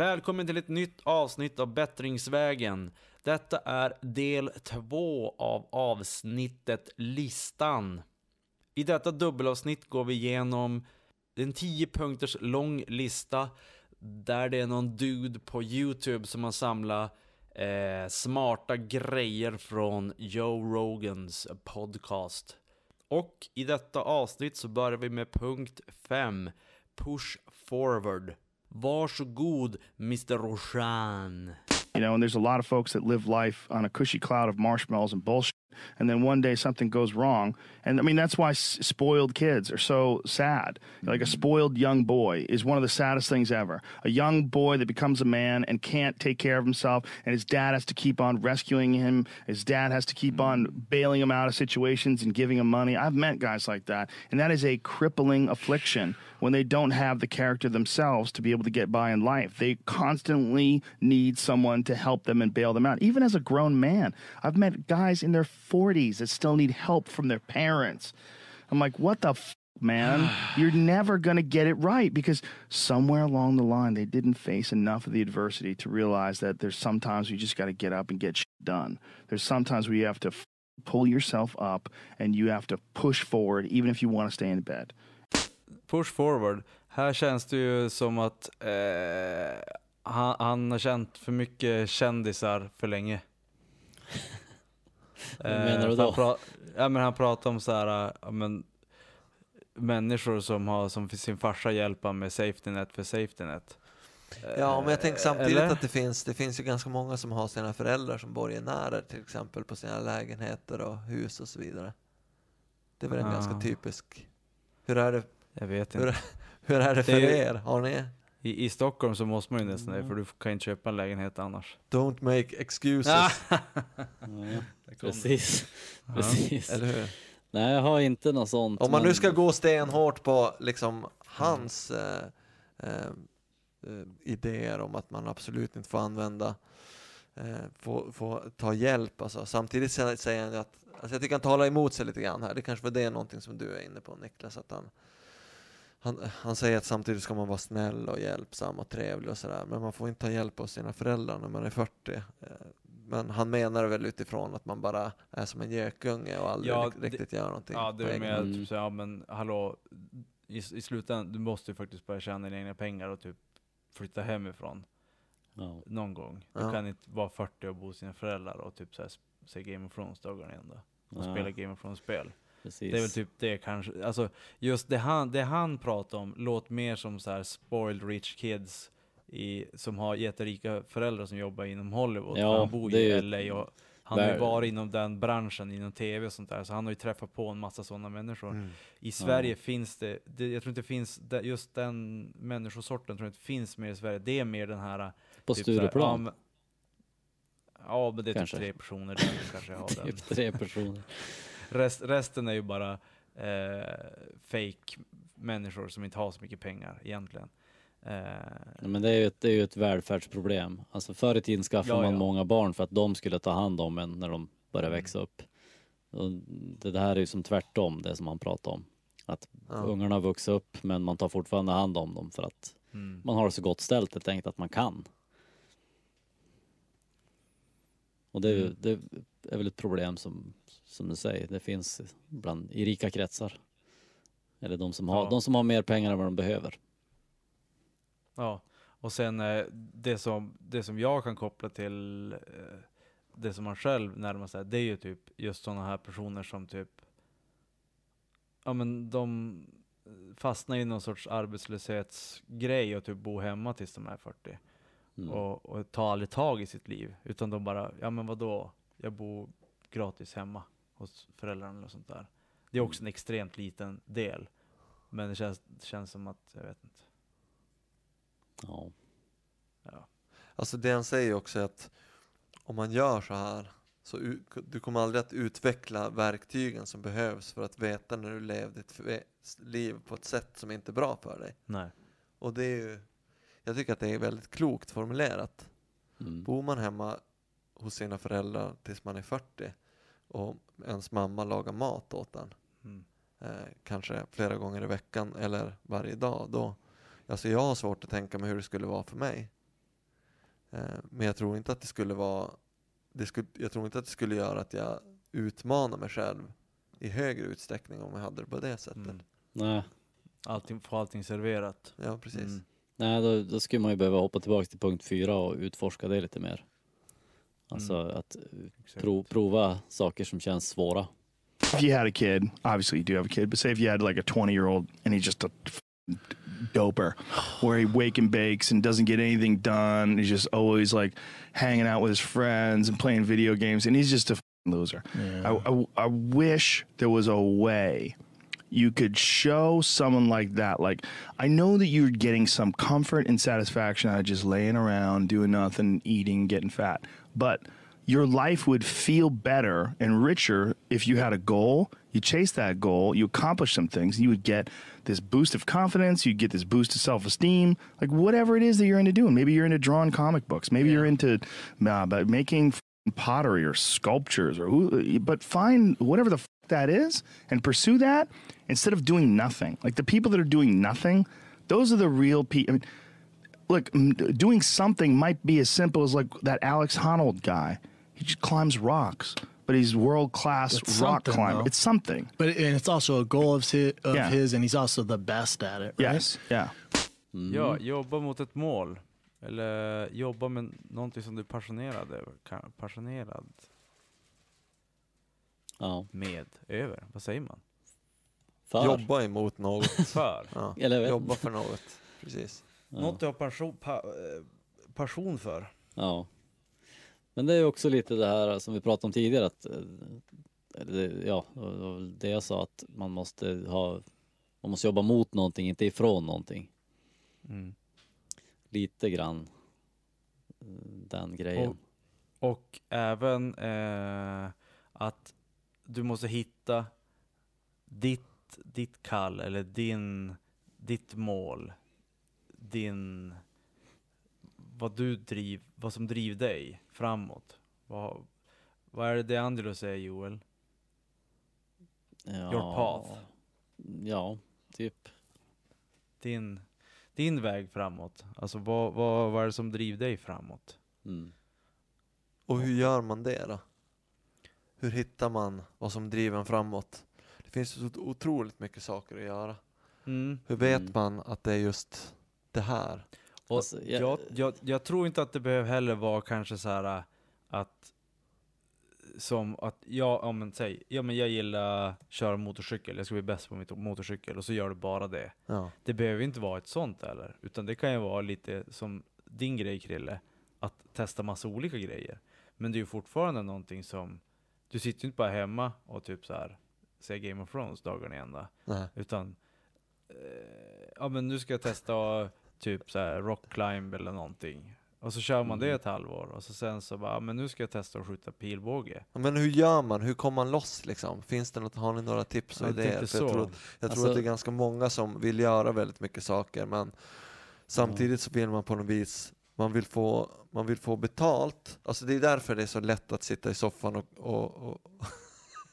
Välkommen till ett nytt avsnitt av Bättringsvägen. Detta är del två av avsnittet Listan. I detta dubbelavsnitt går vi igenom en 10 punkters lång lista där det är någon dude på YouTube som har samlat eh, smarta grejer från Joe Rogans podcast. Och i detta avsnitt så börjar vi med punkt 5, Push Forward. Varsågod Mr. Roshan. You know, and there's a lot of folks that live life on a cushy cloud of marshmallows and bullshit. And then one day something goes wrong. And I mean, that's why s- spoiled kids are so sad. Like a mm-hmm. spoiled young boy is one of the saddest things ever. A young boy that becomes a man and can't take care of himself, and his dad has to keep on rescuing him. His dad has to keep on mm-hmm. bailing him out of situations and giving him money. I've met guys like that. And that is a crippling affliction when they don't have the character themselves to be able to get by in life. They constantly need someone to help them and bail them out. Even as a grown man, I've met guys in their 40s that still need help from their parents. I'm like, what the f- man? You're never going to get it right because somewhere along the line they didn't face enough of the adversity to realize that there's sometimes you just got to get up and get shit done. There's sometimes where you have to f- pull yourself up and you have to push forward even if you want to stay in bed. Push Forward. Här känns det ju som att eh, han, han har känt för mycket kändisar för länge. Vad menar du då? Han, pra- ja, men han pratar om så här, ja, men, människor som har som sin farsa hjälpa med safety net för safety net. Ja, men jag tänker Eh, samtidigt eller? att det finns, det finns ju ganska många som har sina föräldrar som borgenärer till exempel på sina lägenheter och hus och så vidare. Det är väl en Ja. ganska typisk. Hur är det, Jag vet hur, inte. hur är det för Det är- er? Har ni? I, I Stockholm så måste man ju nästan Mm. det, för du kan inte köpa en lägenhet annars. Don't make excuses. Ja, precis. precis. Eller hur? Nej, jag har inte något sånt. Om man men- nu ska gå stenhårt på liksom hans eh, eh, eh, idéer om att man absolut inte får använda, eh, få, få ta hjälp alltså. Samtidigt sä- säger han att, alltså jag tycker han talar emot sig lite grann här. Det kanske var det någonting som du är inne på Niklas, att han han, han säger att samtidigt ska man vara snäll och hjälpsam och trevlig och sådär, men man får inte ta hjälp av sina föräldrar när man är 40. Eh, Men han menar väl utifrån att man bara är som en gökunge och aldrig Ja, det- riktigt gör någonting Ja, det är med hand. typ så, ja men hallå, i, i slutändan, du måste ju faktiskt börja tjäna dina egna pengar och typ flytta hemifrån Ja. någon gång. Du Ja. kan inte vara 40 och bo hos sina föräldrar och typ så här, se Game of Thrones-dagarna igen då. Och Ja, spela Game of Thrones-spel. Precis. Det är väl typ det kanske, alltså just det han, det han pratar om låter mer som så här spoiled rich kids i, som har jätterika föräldrar som jobbar inom Hollywood. Ja, han bor i LA och han har ju varit inom den branschen, inom tv och sånt där, så han har ju träffat på en massa sådana människor. Mm. I Sverige finns det, det, jag tror inte det finns, det, just den människosorten tror jag inte finns mer i Sverige. Det är mer den här... På typ här, Ja Stureplan. men, ja, men det är Kanske. typ tre personer där kanske har den. Typ tre personer. Rest, resten är ju bara eh, fake människor som inte har så mycket pengar egentligen. Eh, Men det är ju ett, det är ju ett välfärdsproblem. Alltså förr i tiden skaffade Ja, man ja. många barn för att de skulle ta hand om en när de började Mm. växa upp. Och det här är ju som tvärtom, det som han pratar om. Att Ja. ungarna har vuxit upp men man tar fortfarande hand om dem för att mm. man har det så gott ställt helt enkelt att man kan. Och det är, Mm. det är väl ett problem som, som du säger, det finns bland, i rika kretsar. Eller de som, har, Ja. de som har mer pengar än vad de behöver. Ja, och sen eh, det, som, det som jag kan koppla till eh, det som man själv närmar sig, det är ju typ just sådana här personer som typ, ja men de fastnar i någon sorts arbetslöshetsgrej och typ bo hemma tills de är 40. Mm. Och, och tar aldrig tag i sitt liv, utan de bara, ja men vadå, jag bor gratis hemma hos föräldrarna eller sånt där. Det är också en extremt liten del, men det känns, det känns som att, jag vet inte. Ja. Ja. Alltså det han säger också är att om man gör så här så du kommer aldrig att utveckla verktygen som behövs för att veta när du lever ditt liv på ett sätt som inte är bra för dig. Nej. Och det är ju, jag tycker att det är väldigt klokt formulerat. Mm. Bor man hemma hos sina föräldrar tills man är 40 och ens mamma lagar mat åt en, Mm. eh, kanske flera gånger i veckan eller varje dag, då, alltså jag har svårt att tänka mig hur det skulle vara för mig. Eh, men jag tror inte att det skulle vara, det skulle, jag tror inte att det skulle göra att jag utmanar mig själv i högre utsträckning om jag hade det på det sättet. Mm. Nej, Allting, få allting serverat. Ja, precis. Mm. Nej då, då skulle man ju behöva hoppa tillbaka till punkt fyra och utforska det lite mer. Alltså Mm. att eh, pro, prova saker som känns svåra. If you had a kid, obviously you do have a kid, but say if you had like a 20 year old and he's just a f- doper where he wake and bakes and doesn't get anything done. He's just always like hanging out with his friends and playing video games, and he's just a f- loser. I, I, I wish there was a way you could show someone like that. Like, I know that you're getting some comfort and satisfaction out of just laying around, doing nothing, eating, getting fat, but your life would feel better and richer if you had a goal. You chase that goal, you accomplish some things, you would get this boost of confidence, you get this boost of self esteem, like whatever it is that you're into doing. Maybe you're into drawing comic books, maybe you're into uh, but making pottery or sculptures, or who, but find whatever the f- that is and pursue that instead of doing nothing. Like the people that are doing nothing, those are the real people. I mean, look, m- doing something might be as simple as like that Alex Honnold guy. He just climbs rocks, but he's world class rock climber. though. It's something. But and it's also a goal of his, of Yeah. his and he's also the best at it. Right? Yes. Yeah. Mm. Ja, jobba mot ett mål. Eller jobba med någonting som du är passionerad över. Passionerad Ja. med, över. Vad säger man? För. Jobba emot något. För. Ja. Jobba för något. Precis. Ja. Något du har passion, pa, eh, passion för. Ja. Men det är också lite det här som vi pratade om tidigare att eh, ja, och- och det jag sa att man måste ha man måste jobba mot någonting, inte ifrån någonting. Mm. Lite grann eh, den grejen. Och även eh, att du måste hitta ditt, ditt kall eller din, ditt mål. Din, vad du driv, vad som driver dig framåt. Vad, vad är det De Angelo säger Joel? ja, your path. Ja, typ. Din, din väg framåt. Alltså vad, vad, vad är det som driver dig framåt? Mm. Och hur gör man det då? Hur hittar man vad som driver en framåt? Det finns så otroligt mycket saker att göra. Mm. Hur vet Mm. man att det är just det här? Och Alltså, jag- jag, jag, jag tror inte att det behöver heller vara kanske så här äh, att som att jag, ja men säg, ja men jag gillar köra motorcykel, jag ska bli bäst på mitt motorcykel och så gör du bara det. Ja. Det behöver inte vara ett sånt heller, utan det kan ju vara lite som din grej Krille, att testa massa olika grejer. Men det är ju fortfarande någonting som, du sitter ju inte bara hemma och typ så här ser Game of Thrones dagarna i ända. Utan, eh, ja men nu ska jag testa typ så här rock climb eller någonting. Och så kör man det Mm. ett halvår och så sen så bara, ja, men nu ska jag testa att skjuta pilbåge. Men hur gör man? Hur kommer man loss liksom? Finns det något, har ni några tips och Jag idéer? För jag tror, att, jag tror Alltså- att det är ganska många som vill göra väldigt mycket saker men samtidigt så vill man på något vis man vill, få, man vill få betalt. Alltså det är därför det är så lätt att sitta i soffan och, och, och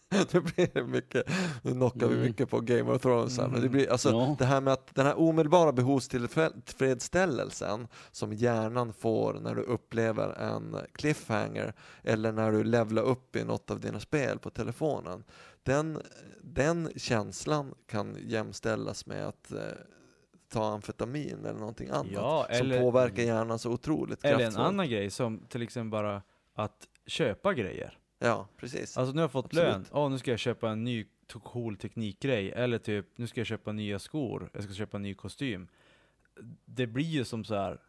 nu blir det mycket, nu knockar vi Mm. mycket på Game of Thrones här, men det Mm. blir, alltså Ja. det här med att den här omedelbara behovstillfredsställelsen som hjärnan får när du upplever en cliffhanger eller när du levlar upp i något av dina spel på telefonen. Den, den känslan kan jämställas med att eh, ta amfetamin eller någonting annat Ja, som eller- påverkar hjärnan så otroligt Eller en kraftfullt. annan grej som till exempel bara att köpa grejer. Ja, precis. Alltså nu har jag fått Absolut. lön, ja nu ska jag köpa en ny cool teknikgrej. Eller typ, nu ska jag köpa nya skor, jag ska köpa en ny kostym. Det blir ju som så här.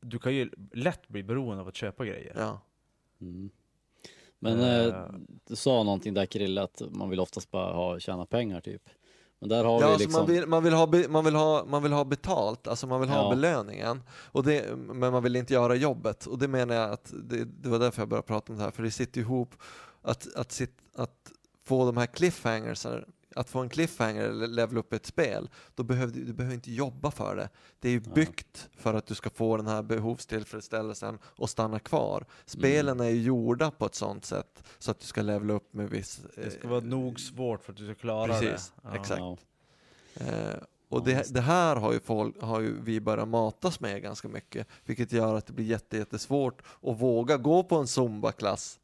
du kan ju lätt bli beroende av att köpa grejer. Ja. Mm. Men eh, du sa någonting där Krille att man vill oftast bara ha, tjäna pengar typ. Men där har Ja, vi alltså liksom... man, vill, man, vill ha, man, vill ha, man vill ha betalt, alltså man vill ha Ja. belöningen, och det, men man vill inte göra jobbet. Och det menar jag att, det, det var därför jag började prata om det här, för det sitter ihop, att, att, sitt, att få de här cliffhangers, att få en cliffhanger eller level upp ett spel, då behöver du, du behöver inte jobba för det. Det är ju Ja. byggt för att du ska få den här behovstillfredsställelsen och stanna kvar. Spelen är ju gjorda på ett sånt sätt så att du ska levela upp med viss... Det ska eh, vara nog svårt för att du ska klara Precis, det. Ja. exakt. Eh, Och det, det här har ju, folk, har ju vi börjat matas med ganska mycket, vilket gör att det blir jätte, jättesvårt att våga gå på en zumba-klass.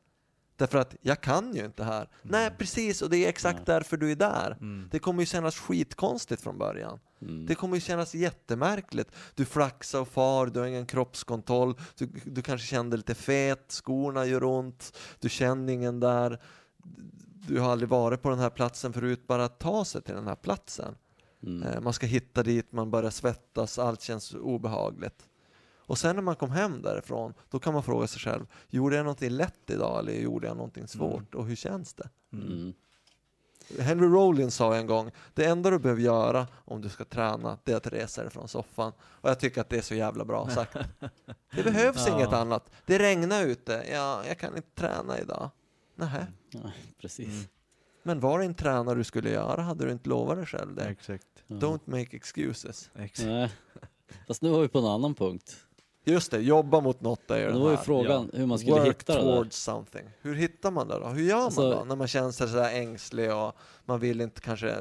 Därför att jag kan ju inte här. Nej, precis, och det är exakt Nej. därför du är där. Mm. Det kommer ju kännas skitkonstigt från början. Mm. Det kommer ju kännas jättemärkligt. Du flaxar och far, du har ingen kroppskontroll, du, du kanske kände lite fet, skorna gör ont, du känner ingen där. Du har aldrig varit på den här platsen förut, bara att ta sig till den här platsen. Mm. Eh, Man ska hitta dit, man börjar svettas, allt känns obehagligt. Och sen när man kom hem därifrån, då kan man fråga sig själv, gjorde jag någonting lätt idag eller gjorde jag någonting svårt? Och hur känns det? Mm. Henry Rollins sa en gång, det enda du behöver göra om du ska träna, det är att resa dig från soffan. Och jag tycker att det är så jävla bra sagt. Det behövs Ja. inget annat. Det regnar ute, ja, jag kan inte träna idag. Nähä. Ja, precis. Mm. Men var det en tränare du skulle göra hade du inte lovat dig själv det. Exakt. Ja. Don't make excuses. Exakt. Nej. Fast nu var vi på en annan punkt. Just det, jobba mot något är ju Och då var ju här. frågan hur man skulle Work hitta det där. towards something. Hur hittar man det då? Hur gör Alltså- man då? När man känner sig sådär ängslig och man vill inte kanske...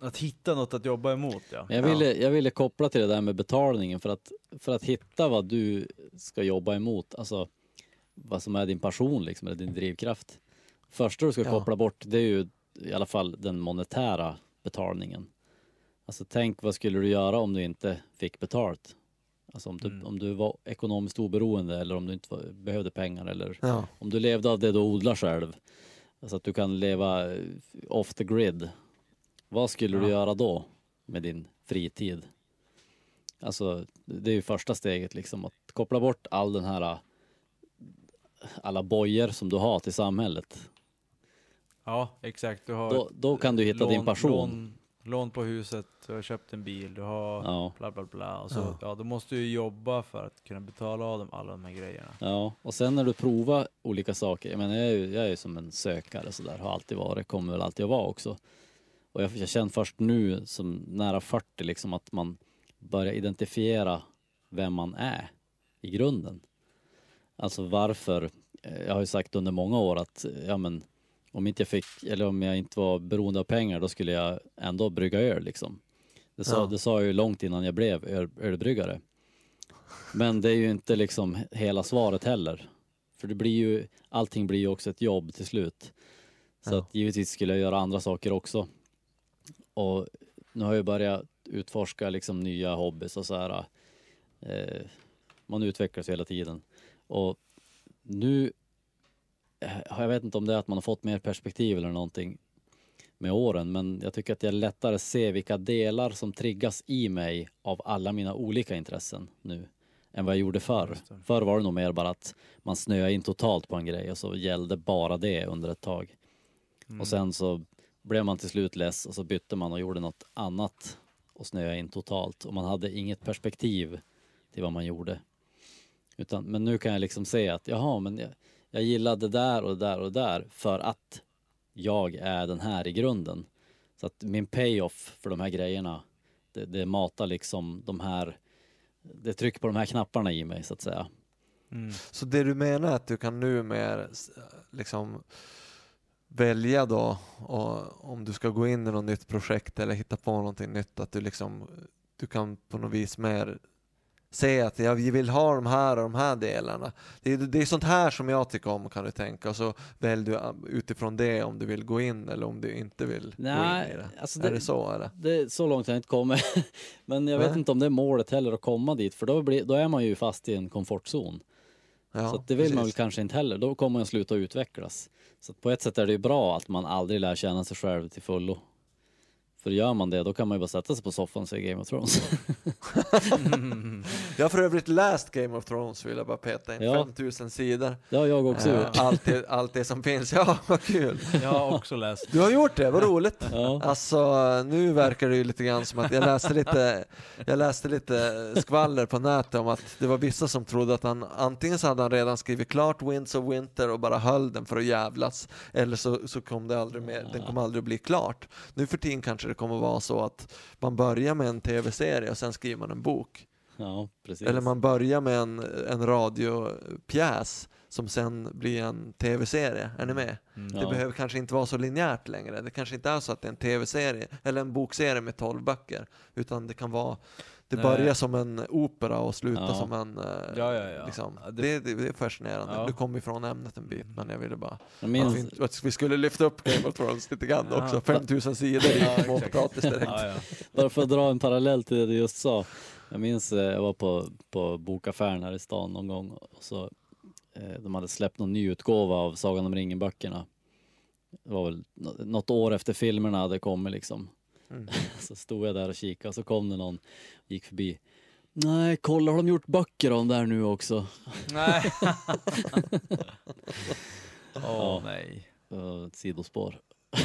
Att hitta något att jobba emot ja. Jag, ville, jag ville koppla till det där med betalningen för att, för att hitta vad du ska jobba emot, alltså vad som är din passion liksom, eller din drivkraft. Första du ska Ja. koppla bort det är ju i alla fall den monetära betalningen. Alltså tänk vad skulle du göra om du inte fick betalt? Alltså om du, Mm. om du var ekonomiskt oberoende eller om du inte var, behövde pengar eller Ja, om du levde av det du odlar själv. Alltså att du kan leva off the grid. Vad skulle du Ja. göra då med din fritid? Alltså det är ju första steget liksom att koppla bort all den här alla bojor som du har till samhället. Ja, exakt. Du har Då, då kan du hitta din lån- passion. Lån, lån på huset, du har köpt en bil, du har Ja. bla bla bla. Och så, Ja. ja. då måste du ju jobba för att kunna betala av dem alla de här grejerna. Ja, och sen när du provar olika saker, jag menar jag är ju, jag är som en sökare så där, har alltid varit, kommer väl alltid att vara också. Och jag, jag känner först nu som nära 40 liksom att man börjar identifiera vem man är i grunden. Alltså varför, eh, jag har ju sagt under många år att ja men om inte jag fick, eller om jag inte var beroende av pengar då skulle jag ändå brygga öl liksom. Det sa, Ja. det sa jag ju långt innan jag blev öl, ölbryggare. Men det är ju inte liksom hela svaret heller. För det blir ju, allting blir ju också ett jobb till slut. Så Ja. att givetvis skulle jag göra andra saker också. Och nu har jag börjat utforska liksom nya hobbys och så här. Eh, man utvecklas hela tiden. Och nu, jag vet inte om det är att man har fått mer perspektiv eller någonting med åren, men jag tycker att är lättare att se vilka delar som triggas i mig av alla mina olika intressen nu än vad jag gjorde förr. Förr var det nog mer bara att man snöade in totalt på en grej och så gällde bara det under ett tag. Mm. Och sen så blev man till slut less och så bytte man och gjorde något annat och snöade in totalt och man hade inget perspektiv till vad man gjorde. Utan, men nu kan jag liksom se att jaha, men jag, jag gillar det där och det där och det där för att jag är den här i grunden. Så att min payoff för de här grejerna, det, det matar liksom de här, det trycker på de här knapparna i mig så att säga. Mm. Så det du menar är att du kan nu mer liksom välja då och om du ska gå in i något nytt projekt eller hitta på någonting nytt att du liksom du kan på något vis mer se att jag vill ha de här och de här delarna. Det är, det är sånt här som jag tycker om kan du tänka och så väljer du uh, utifrån det om du vill gå in eller om du inte vill gå in Nej, i det. alltså är det- det så eller? Det, så långt har jag inte kommit. Men jag vet Nej. inte om det är målet heller att komma dit för då, blir, då är man ju fast i en komfortzon. Ja, så det vill man väl precis. kanske inte heller. Då kommer man sluta utvecklas. Så på ett sätt är det ju bra att man aldrig lär känna sig själv till fullo. För gör man det, då kan man ju bara sätta sig på soffan och se Game of Thrones. Jag har för övrigt läst Game of Thrones vill jag bara peta in. Ja. 5000 sidor. det har jag också Eh, gjort. allt, det, allt det som finns. Ja, vad kul. Jag har också läst. Du har gjort det, vad roligt. Ja. Alltså nu verkar det ju lite grann som att jag läste lite, jag läste lite skvaller på nätet om att det var vissa som trodde att han antingen så hade han redan skrivit klart Winds of Winter och bara höll den för att jävlas eller så, så kom det aldrig mer, den kom aldrig att bli klart. Nu för tiden kanske det kommer vara så att man börjar med en tv-serie och sen skriver man en bok. ja, precis. Eller man börjar med en, en radiopjäs, som sen blir en tv-serie. Är ni med? Mm. Det Ja. behöver kanske inte vara så linjärt längre. Det kanske inte är så att det är en tv-serie eller en bokserie med 12 böcker. Utan det kan vara, det Nej. börjar som en opera och slutar Ja. som en... eh, Ja, ja, ja. Liksom. Det... det- Det, det är fascinerande. Ja. Du kom ifrån ämnet en bit, men jag ville bara Jag att minns, vi, att vi skulle lyfta upp Game of Thrones lite grann Ja. också. 5000 sidor i småpotatis direkt. Ja, ja. bara för att dra en parallell till det du just sa. Jag minns, eh, jag var på, på bokaffären här i stan någon gång och så eh, de hade släppt någon ny utgåva av Sagan om ringen-böckerna. Det var väl nå- något år efter filmerna hade kommit liksom. Mm. Så stod jag där och kikade och så kom det någon, gick förbi. Nej, kolla har de gjort böcker om där nu också? Nej. Åh Ja. nej. Det ett sidospår.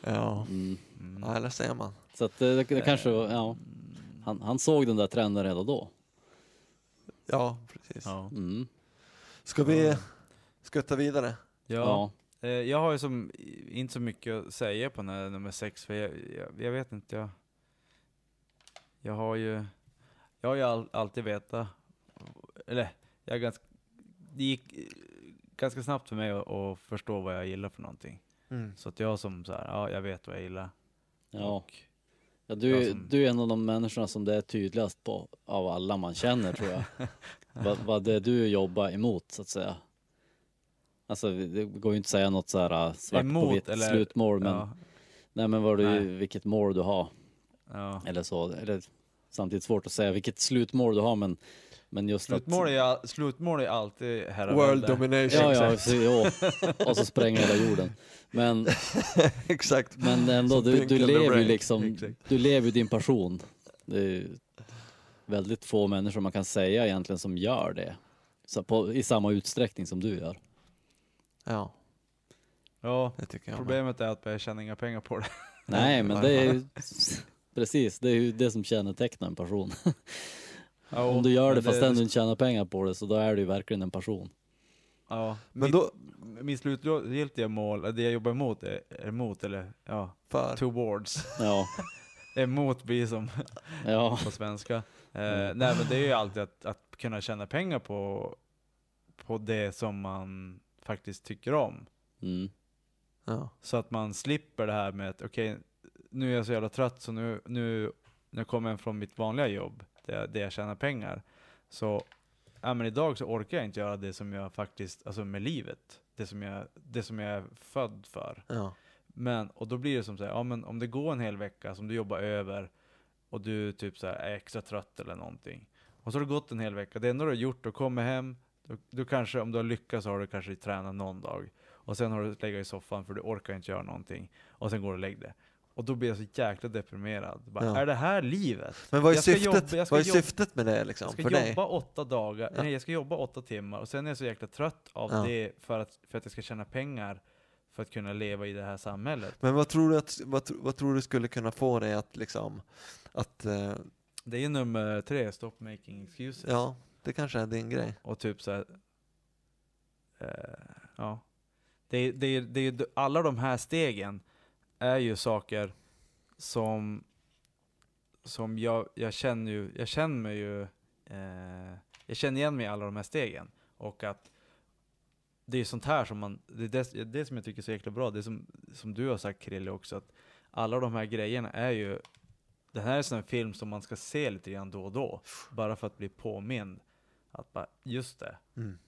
Ja. Mm. ja, eller ser man. Så att det, det, det kanske var, ja. Han, han såg den där trenden redan då. Ja, precis. Ja. Mm. Ska vi skutta vidare? Ja. Ja. Eh, Jag har ju som, inte så mycket att säga på den här nummer sex, för jag, jag, jag vet inte, jag, jag har ju, jag har ju all, alltid vetat, eller jag är ganska, det gick eh, ganska snabbt för mig att, att förstå vad jag gillar för någonting. Mm. Så att jag som så här, ja jag vet vad jag gillar. Ja. Och, Ja, du, Jag som- du är en av de människorna som det är tydligast på av alla man känner tror jag. vad, vad det är du jobbar emot så att säga. Alltså det går ju inte att säga något så här äh, svart på Emot, vitt eller- slutmål men ja, nej men vad du, Nej. vilket mål du har ja. eller så. Eller, samtidigt svårt att säga vilket slutmål du har men, men just Slutmål att... är, slutmål är alltid World herravälde. domination. Ja, ja, så, jo. och så spränga hela jorden. Men, exakt. men ändå, du, du lever ju liksom, Exakt. du lever ju din passion. Det är väldigt få människor man kan säga egentligen som gör det. Så på, I samma utsträckning som du gör. Ja, Ja, det tycker jag. med. problemet är att jag tjänar inga pengar på det. Nej, men det är ju precis, det är ju det som kännetecknar en person. Ja, Om du gör det men fast du inte tjänar pengar på det så då är du ju verkligen en person. Ja, Men mitt, då- Min slutgiltiga mål, det jag jobbar emot, är, är emot eller ja, För? towards. Ja, emot blir som ja, på svenska. Eh, Mm. Nej men det är ju alltid att, att kunna tjäna pengar på, på det som man faktiskt tycker om. mm, Ja. Så att man slipper det här med att okej, nu är jag så jävla trött så nu, nu, nu kommer jag från mitt vanliga jobb, där, där jag tjänar pengar. Så, ja men idag så orkar jag inte göra det som jag faktiskt, alltså med livet, det som jag, det som jag är född för. Ja. Men, och då blir det som så här, ja men om det går en hel vecka som du jobbar över och du typ så här är extra trött eller någonting. Och så har det gått en hel vecka, det enda du har gjort, du kommer hem, du, du kanske, om du har lyckats så har du kanske tränat någon dag. Och sen har du legat i soffan för du orkar inte göra någonting. Och sen går du och lägger dig. Och då blir jag så jäkla deprimerad. Bara, Ja. Är det här livet? Men vad är, syftet, jobba- vad är syftet med det liksom? Jag ska jobba dig? åtta dagar, Ja. nej jag ska jobba åtta timmar och sen är jag så jäkla trött av Ja. det för att, för att jag ska tjäna pengar för att kunna leva i det här samhället. Men vad tror du att, vad, vad tror du skulle kunna få dig att liksom, att, eh, Det är ju nummer tre, Stop Making Excuses. ja, det kanske är din grej. Och typ så här, eh, ja. Det, det, det, det, alla de här stegen är ju saker som, som jag, jag känner ju, jag känner mig ju, eh, jag känner igen mig i alla de här stegen. Och att det är sånt här som man, det är det, det som jag tycker är så jäkla bra, det som, som du har sagt Krille också, att alla de här grejerna är ju, det här är en sån här film som man ska se lite grann då och då, bara för att bli påmind att bara, just det, Mm.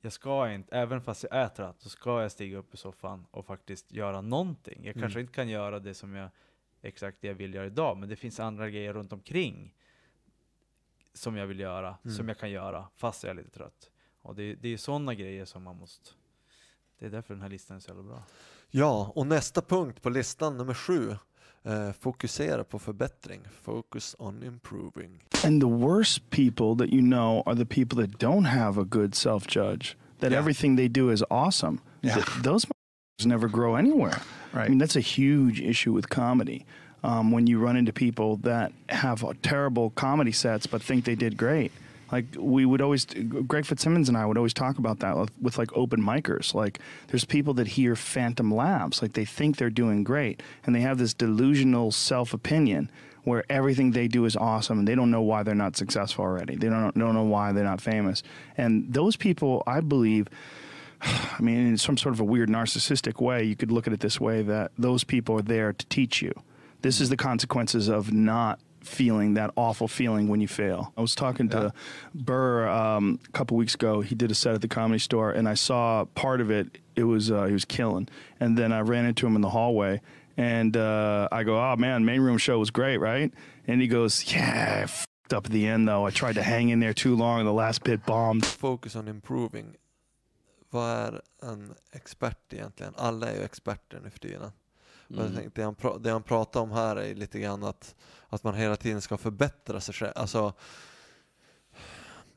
jag ska inte, även fast jag är trött, så ska jag stiga upp i soffan och faktiskt göra någonting. Jag kanske Mm. inte kan göra det som jag, exakt det jag vill göra idag, men det finns andra grejer runt omkring som jag vill göra, Mm. som jag kan göra, fast jag är lite trött. Och det, det är sådana grejer som man måste, det är därför den här listan är så jävla bra. Ja, och nästa punkt på listan, nummer sju, eh, fokusera på förbättring. Focus on improving. And the worst people that you know are the people that don't have a good self judge, that Yeah. everything they do is awesome. Yeah. Th- those never grow anywhere. I mean, that's a huge issue with comedy. Um, when you run into people that have terrible comedy sets but think they did great. Like we would always, Greg Fitzsimmons and I would always talk about that with, with like open micers. Like there's people that hear phantom laughs, like they think they're doing great, and they have this delusional self opinion where everything they do is awesome and they don't know why they're not successful already. They don't don't know why they're not famous. And those people, I believe, I mean, in some sort of a weird narcissistic way, you could look at it this way: that those people are there to teach you. This is the consequences of not feeling that awful feeling when you fail. I was talking to Burr um, a couple weeks ago. He did a set at the comedy store, and I saw part of it. It was uh, he was killing, and then I ran into him in the hallway, and uh, I go, "Oh man, main room show was great, right?" And he goes, "Yeah, I f***ed up at the end though. I tried to hang in there too long, and the last bit bombed." Focus on improving. Vad är en expert egentligen? Alla är ju experter nu för tiden. Jag Mm. tänkte, det, han pra- det han pratar om här är lite grann att, att man hela tiden ska förbättra sig själv. Alltså,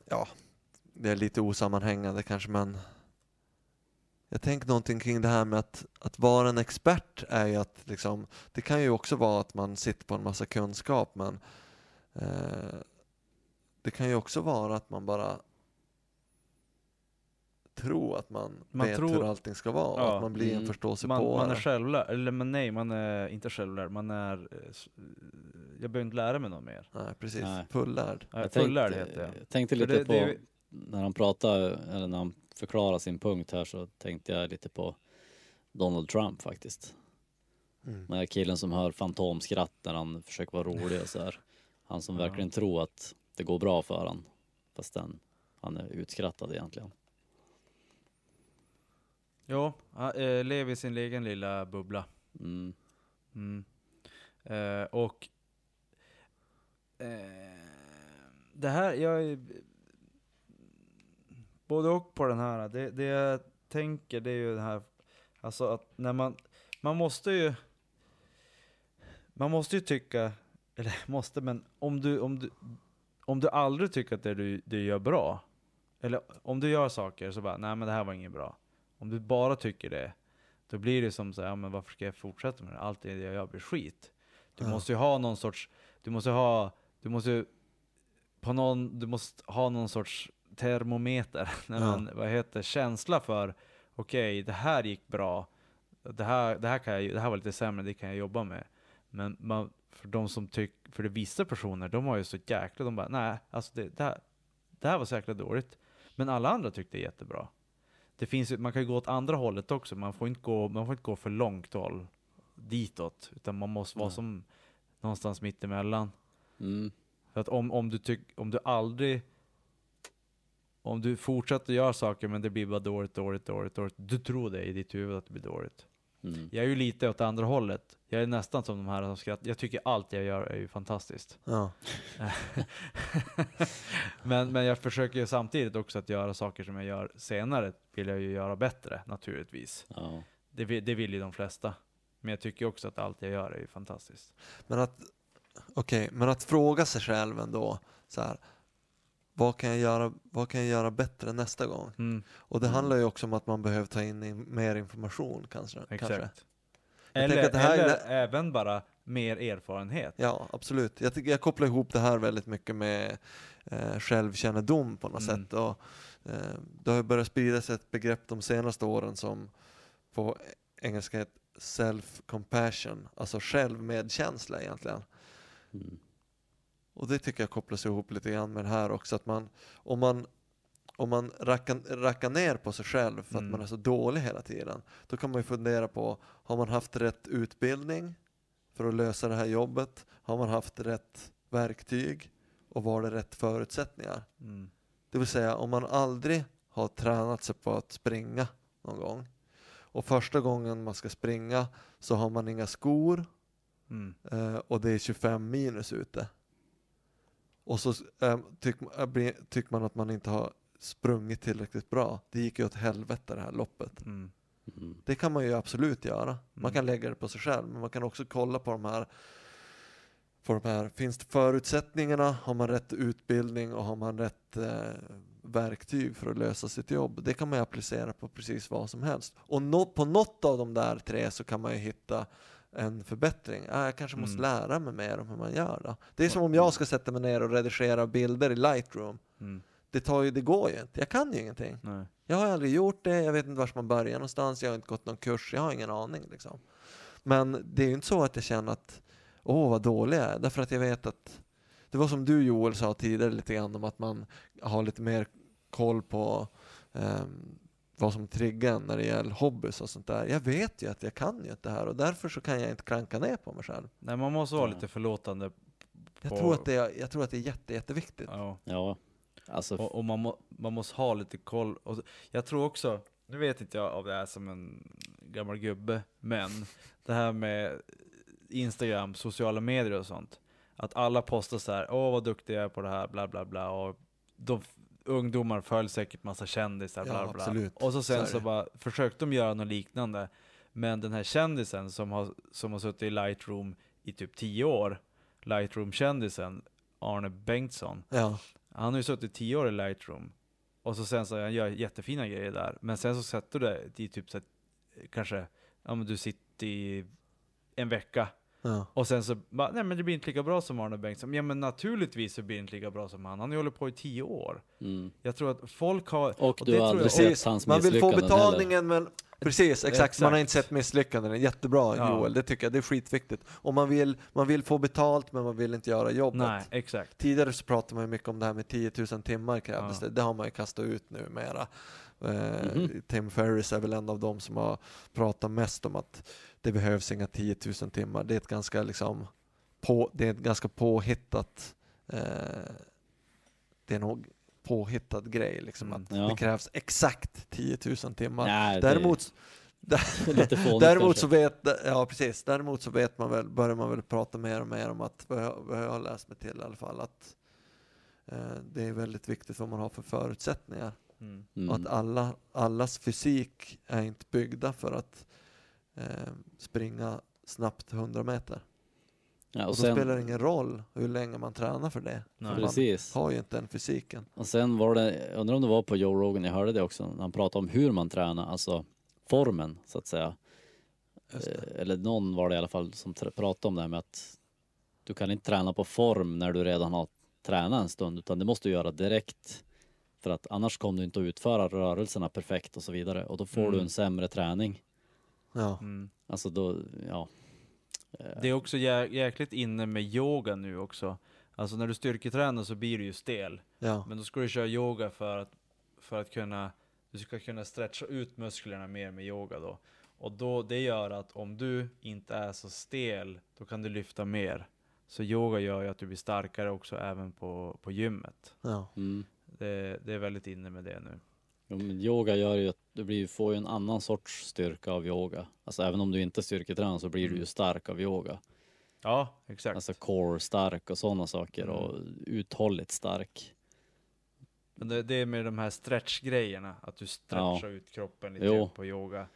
ja, det är lite osammanhängande kanske men jag tänker någonting kring det här med att, att vara en expert är ju att liksom, det kan ju också vara att man sitter på en massa kunskap men eh, det kan ju också vara att man bara tror att man, Man vet tror- hur allting ska vara Ja. att man blir en Mm. förståsigpåare. Man, man är självlärd, eller men nej, man är inte självlärd, man är... eh, Jag behöver inte lära mig något mer. Nej, precis. Nej. Fullärd. Jag är Jag fullärd tänkte, heter jag. jag tänkte lite det- på, det- när han pratar, eller när han förklarar sin punkt här så tänkte jag lite på Donald Trump faktiskt. Mm. Den här killen som hör fantomskratt när han försöker vara rolig och så här. Han som Ja. verkligen tror att det går bra för han fast den, han är utskrattad egentligen. Jo, han eh, lever i sin egen lilla bubbla. Mm. Mm. Eh, och eh, det här, jag är både och på den här. Det, det jag tänker det är ju det här, alltså att när man, man måste ju, man måste ju tycka, eller måste, men om du, om du, om du aldrig tycker att det du, du gör bra, eller om du gör saker så bara, nej men det här var inget bra. Om du bara tycker det, då blir det som så här, ja, men varför ska jag fortsätta med det? Allt det jag gör blir skit. Du Ja. måste ju ha någon sorts, du måste ha, du måste på någon, du måste ha någon sorts termometer, när Ja. man, vad heter, känsla för, okej, det här gick bra, det här, det, här kan jag, det här var lite sämre, det kan jag jobba med. Men man, för de som tycker, för det vissa personer, de har ju så jäkla, de bara, nej, alltså det, det, här, det här var så jäkla dåligt. Men alla andra tyckte det är jättebra. Det finns man kan ju gå åt andra hållet också, man får inte gå, man får inte gå för långt håll ditåt, utan man måste vara som någonstans mitt emellan. Mm. För att om, om, du tyck, om du aldrig om du fortsätter göra saker men det blir bara dåligt, dåligt, dåligt, dåligt. Du tror det i ditt huvud att det blir dåligt. Mm. Jag är ju lite åt andra hållet. Jag är nästan som de här som skrattar. Jag tycker allt jag gör är ju fantastiskt. Ja. men, men jag försöker ju samtidigt också att göra saker som jag gör senare, vill jag ju göra bättre naturligtvis. Ja. Det, vill- det vill ju de flesta. Men jag tycker också att allt jag gör är ju fantastiskt. Men att, okej, men att fråga sig själv ändå, så här, vad kan jag göra, vad kan jag göra bättre nästa gång? Mm, Och det Mm. handlar ju också om att man behöver ta in in mer information kanske. exakt. kanske. Jag Eller, tänker att det här är- eller även bara mer erfarenhet. Ja, absolut. Jag, jag kopplar ihop det här väldigt mycket med eh, självkännedom på något Mm. sätt. Och, eh, det har ju börjat sprida sig ett begrepp de senaste åren som på engelska heter self-compassion, alltså självmedkänsla egentligen. Mm. Och det tycker jag kopplas ihop lite grann med det här också, att man, om man, om man rackar, rackar ner på sig själv för att Mm. man är så dålig hela tiden, då kan man ju fundera på, har man haft rätt utbildning för att lösa det här jobbet? Har man haft rätt verktyg? Och var det rätt förutsättningar? Mm. Det vill säga, om man aldrig har tränat sig på att springa någon gång och första gången man ska springa så har man inga skor Mm. eh, och det är 25 minus ute. Och så tycker äh, tycker man att man inte har sprungit tillräckligt bra. Det gick ju åt helvete det här loppet. Mm. Mm. Det kan man ju absolut göra. Man Mm. kan lägga det på sig själv, men man kan också kolla på de här på de här, finns det förutsättningarna, har man rätt utbildning och har man rätt eh, verktyg för att lösa sitt jobb? Det kan man ju applicera på precis vad som helst. Och nå- på något av de där tre så kan man ju hitta en förbättring. Ah, jag kanske måste Mm. lära mig mer om hur man gör då. Det är som om jag ska sätta mig ner och redigera bilder i Lightroom. Mm. Det, tar ju, det går ju inte, jag kan ju ingenting. Nej. Jag har aldrig gjort det, jag vet inte var man börjar någonstans, jag har inte gått någon kurs, jag har ingen aning liksom. Men det är ju inte så att jag känner att åh vad dålig jag är. Därför att jag vet att, det var som du Joel sa tidigare lite grann om att man har lite mer koll på ehm, vad som triggar när det gäller hobbys och sånt där. Jag vet ju att jag kan ju inte det här och därför så kan jag inte klanka ner på mig själv. Nej, man måste vara Ja. lite förlåtande. Jag på- tror att det är, jag tror att det är jätte, jätteviktigt. Ja. Ja, alltså Och, och man, må, man måste ha lite koll. Och jag tror också, nu vet inte jag om det är som en gammal gubbe, men det här med Instagram, sociala medier och sånt. Att alla postar så här, åh vad duktig jag är på det här, bla bla bla. Och de ungdomar följer säkert massa kändisar, bla Ja, bla. absolut. Och så Så sen så det. bara försökte de göra något liknande. Men den här kändisen som har, som har suttit i Lightroom i typ 10 år, Lightroom-kändisen, Arne Bengtsson, Ja, han har ju suttit tio år i Lightroom. Och så sen så han gör jättefina grejer där. Men sen så sätter du det i typ så att, kanske, ja men du sitter i en vecka. Ja. Och sen så bara, nej men det blir inte lika bra som Arne Bengtsson. Ja men naturligtvis så blir det inte lika bra som han. Han har ju hållit på i tio år. mm. Jag tror att folk har... Och och du det har tror aldrig jag- sett Precis, hans man vill få misslyckanden betalningen men Precis, exakt. Man har Exakt. inte sett misslyckanden. Jättebra Ja. Joel, det tycker jag. Det är skitviktigt. Och man vill, man vill få betalt men man vill inte göra jobbet. Nej, exakt. Tidigare så pratade man ju mycket om det här med 10 000 timmar krävdes Ja. det. Det har man ju kastat ut nu mera. Eh, Mhm. Tim Ferriss är väl en av dem som har pratat mest om att det behövs inga 10 000 timmar. Det är ett ganska liksom på, det är ett ganska påhittat eh, det är nog påhittad grej liksom Mm. att Ja. det krävs exakt 10 000 timmar. Nej, Däremot, däremot så vet, ja precis, däremot så vet man väl, börjar man väl prata mer och mer om att, vad jag, vad jag har läst mig till i alla fall, att eh, det är väldigt viktigt vad man har för förutsättningar. Mm. Mm. Och att alla, allas fysik är inte byggda för att eh, springa snabbt 100 meter. ja, Och och då sen, spelar det ingen roll hur länge man tränar för det. Nej. För man precis. har ju inte den fysiken. Och sen var det, jag undrar om det var på Joe Rogan, jag hörde det också, när han pratade om hur man tränar, alltså formen så att säga. Eh, Eller någon var det i alla fall som pratade om det här med att du kan inte träna på form när du redan har tränat en stund, utan det måste du göra direkt. För att annars kommer du inte att utföra rörelserna perfekt och så vidare och då får du Mm. en sämre träning. Ja. Mm. Alltså då, ja. Eh, Det är också jä jäkligt inne med yoga nu också. Alltså när du styrketränar så blir du ju stel. ja. Men då ska du köra yoga för att, för att kunna, du ska kunna stretcha ut musklerna mer med yoga då. Och då, det gör att om du inte är så stel, då kan du lyfta mer. Så yoga gör ju att du blir starkare också även på, på gymmet. ja. Mm. Det, det är väldigt inne med det nu. Jo, men yoga gör ju att du blir, får ju en annan sorts styrka av yoga. Alltså även om du inte styrketränar så blir du ju stark av yoga. Ja, exakt. Alltså core stark och sådana saker Mm. och uthålligt stark. Men det, det är med de här stretchgrejerna, att du stretchar ut kroppen lite Jo. på yoga.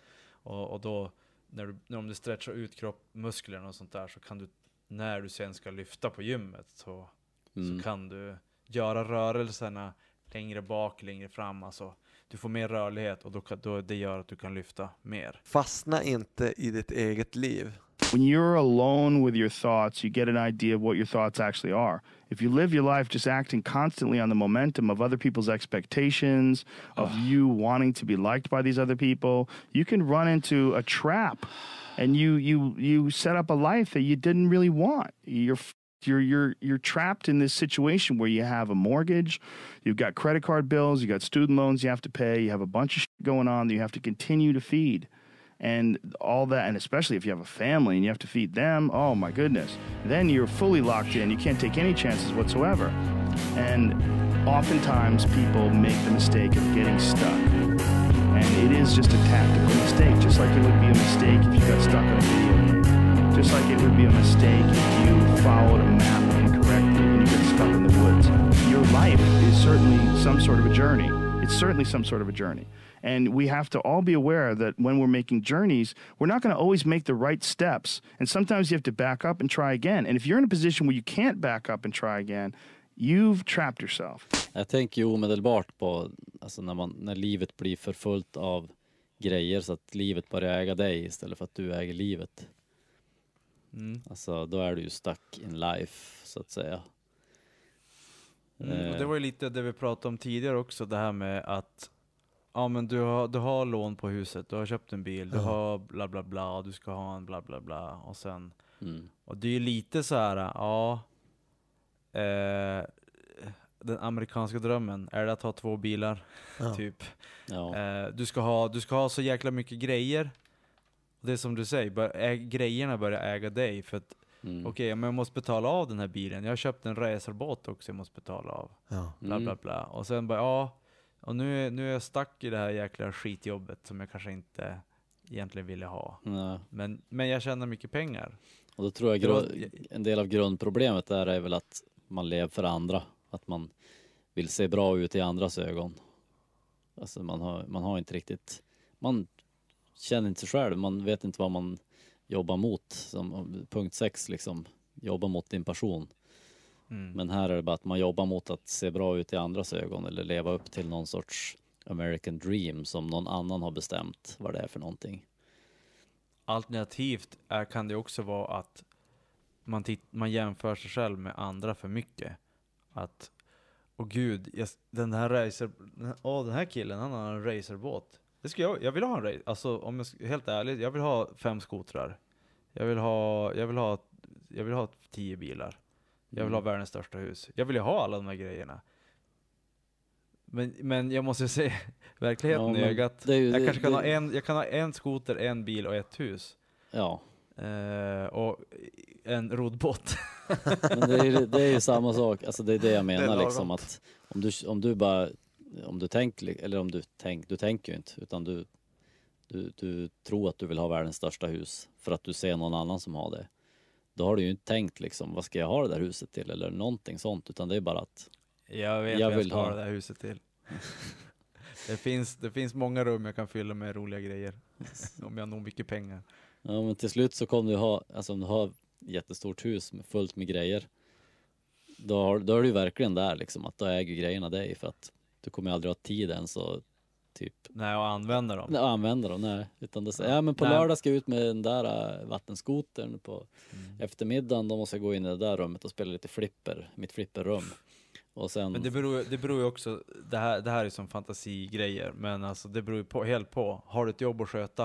Och, och då, när du, när om du stretchar ut kropp, musklerna och sånt där, så kan du, när du sen ska lyfta på gymmet, så, Mm. så kan du göra rörelserna längre bak, längre fram. Alltså, du får mer rörlighet och då, då, det gör att du kan lyfta mer. Fastna inte i ditt eget liv. When you're alone with your thoughts, you get an idea of what your thoughts actually are. If you live your life just acting constantly on the momentum of other people's expectations, of you wanting to be liked by these other people, you can run into a trap and you you you set up a life that you didn't really want. You're f- you're you're you're trapped in this situation where you have a mortgage, you've got credit card bills, you've got student loans you have to pay, you have a bunch of shit going on that you have to continue to feed. And all that and especially if you have a family and you have to feed them oh my goodness. Then you're fully locked in. You can't take any chances whatsoever. And oftentimes people make the mistake of getting stuck. And it is just a tactical mistake just like it would be a mistake if you got stuck on a video just like it would be a mistake if you followed a map incorrectly and you get stuck in the woods your life is certainly some sort of a journey it's certainly some sort of a journey and we have to all be aware that when we're making journeys, we're not going to always make the right steps. And sometimes you have to back up and try again. And if you're in a position where you can't back up and try again, you've trapped yourself. Jag tänker ju omedelbart på alltså när, man, när livet blir för fullt av grejer så att livet börjar äga dig istället för att du äger livet. Mm. Alltså då är du ju stuck in life så att säga. Mm, och Eh. det var ju lite det vi pratade om tidigare också, det här med att Ja men du har, du har lån på huset, du har köpt en bil, du Ja. har bla bla bla, du ska ha en bla bla bla och sen Mm. Och det är ju lite så här, ja, eh, den amerikanska drömmen, är det att ha två bilar? Ja. Typ. Ja. Eh, du, ska ha, du ska ha så jäkla mycket grejer. Och Det är som du säger, bör, grejerna börjar äga dig. För att, Mm. okej, men jag måste betala av den här bilen. Jag har köpt en racerbåt också jag måste betala av. Ja. Bla Mm. bla bla. Och sen bara, ja, och nu, är- nu är jag stuck i det här jäkla skitjobbet som jag kanske inte egentligen ville ha. Men, men jag tjänar mycket pengar. Och då tror jag en del av grundproblemet där är väl att man lever för andra. Att man vill se bra ut i andras ögon. Alltså man har, man har inte riktigt, man känner inte sig själv, man vet inte vad man jobbar mot. Som punkt sex liksom, jobba mot din passion. Mm. Men här är det bara att man jobbar mot att se bra ut i andras ögon eller leva upp till någon sorts American dream som någon annan har bestämt vad det är för någonting. Alternativt är, kan det också vara att man, titt, man jämför sig själv med andra för mycket. Att, åh gud, jag, den här racer, den- åh den här killen han har en racerbåt. Det ska jag, jag vill ha en race, alltså om jag ska, helt ärligt, jag vill ha fem skotrar. Jag vill ha, jag vill ha, jag vill ha tio bilar. Jag vill ha världens största hus. Jag vill ju ha alla de här grejerna. Men, men jag måste se verkligheten Ja, i ögat. det jag kanske kan det- ha en, jag kan ha en skoter, en bil och ett hus. Ja, Eh, och en roddbåt. Men det är, det är ju samma sak, alltså det är det jag menar liksom att om du, om du bara, om du tänker, eller om du tänker, du tänker ju inte utan du, du, du tror att du vill ha världens största hus för att du ser någon annan som har det. Då har du ju inte tänkt liksom, vad ska jag ha det där huset till eller någonting sånt utan det är bara att, Jag vet Jag vad jag vill ska ha det där huset till. det, finns, det finns många rum jag kan fylla med roliga grejer. Om jag har nog mycket pengar. ja men till slut så kommer du ha, alltså om du har ett jättestort hus fullt med grejer då, har, då är du verkligen där liksom att då äger grejerna dig för att du kommer aldrig ha tid ens och typ Nej, och använda dem. Nej, använda dem, nej. Utan det säger, ja men på Nej. lördag ska jag ut med den där äh, vattenskotern på Mm. eftermiddagen, då måste jag gå in i det där rummet och spela lite flipper, mitt flipperrum. Och sen, Men det beror, det beror ju också, det här, det här är som fantasigrejer, men alltså det beror ju på, helt på. Har du ett jobb att sköta,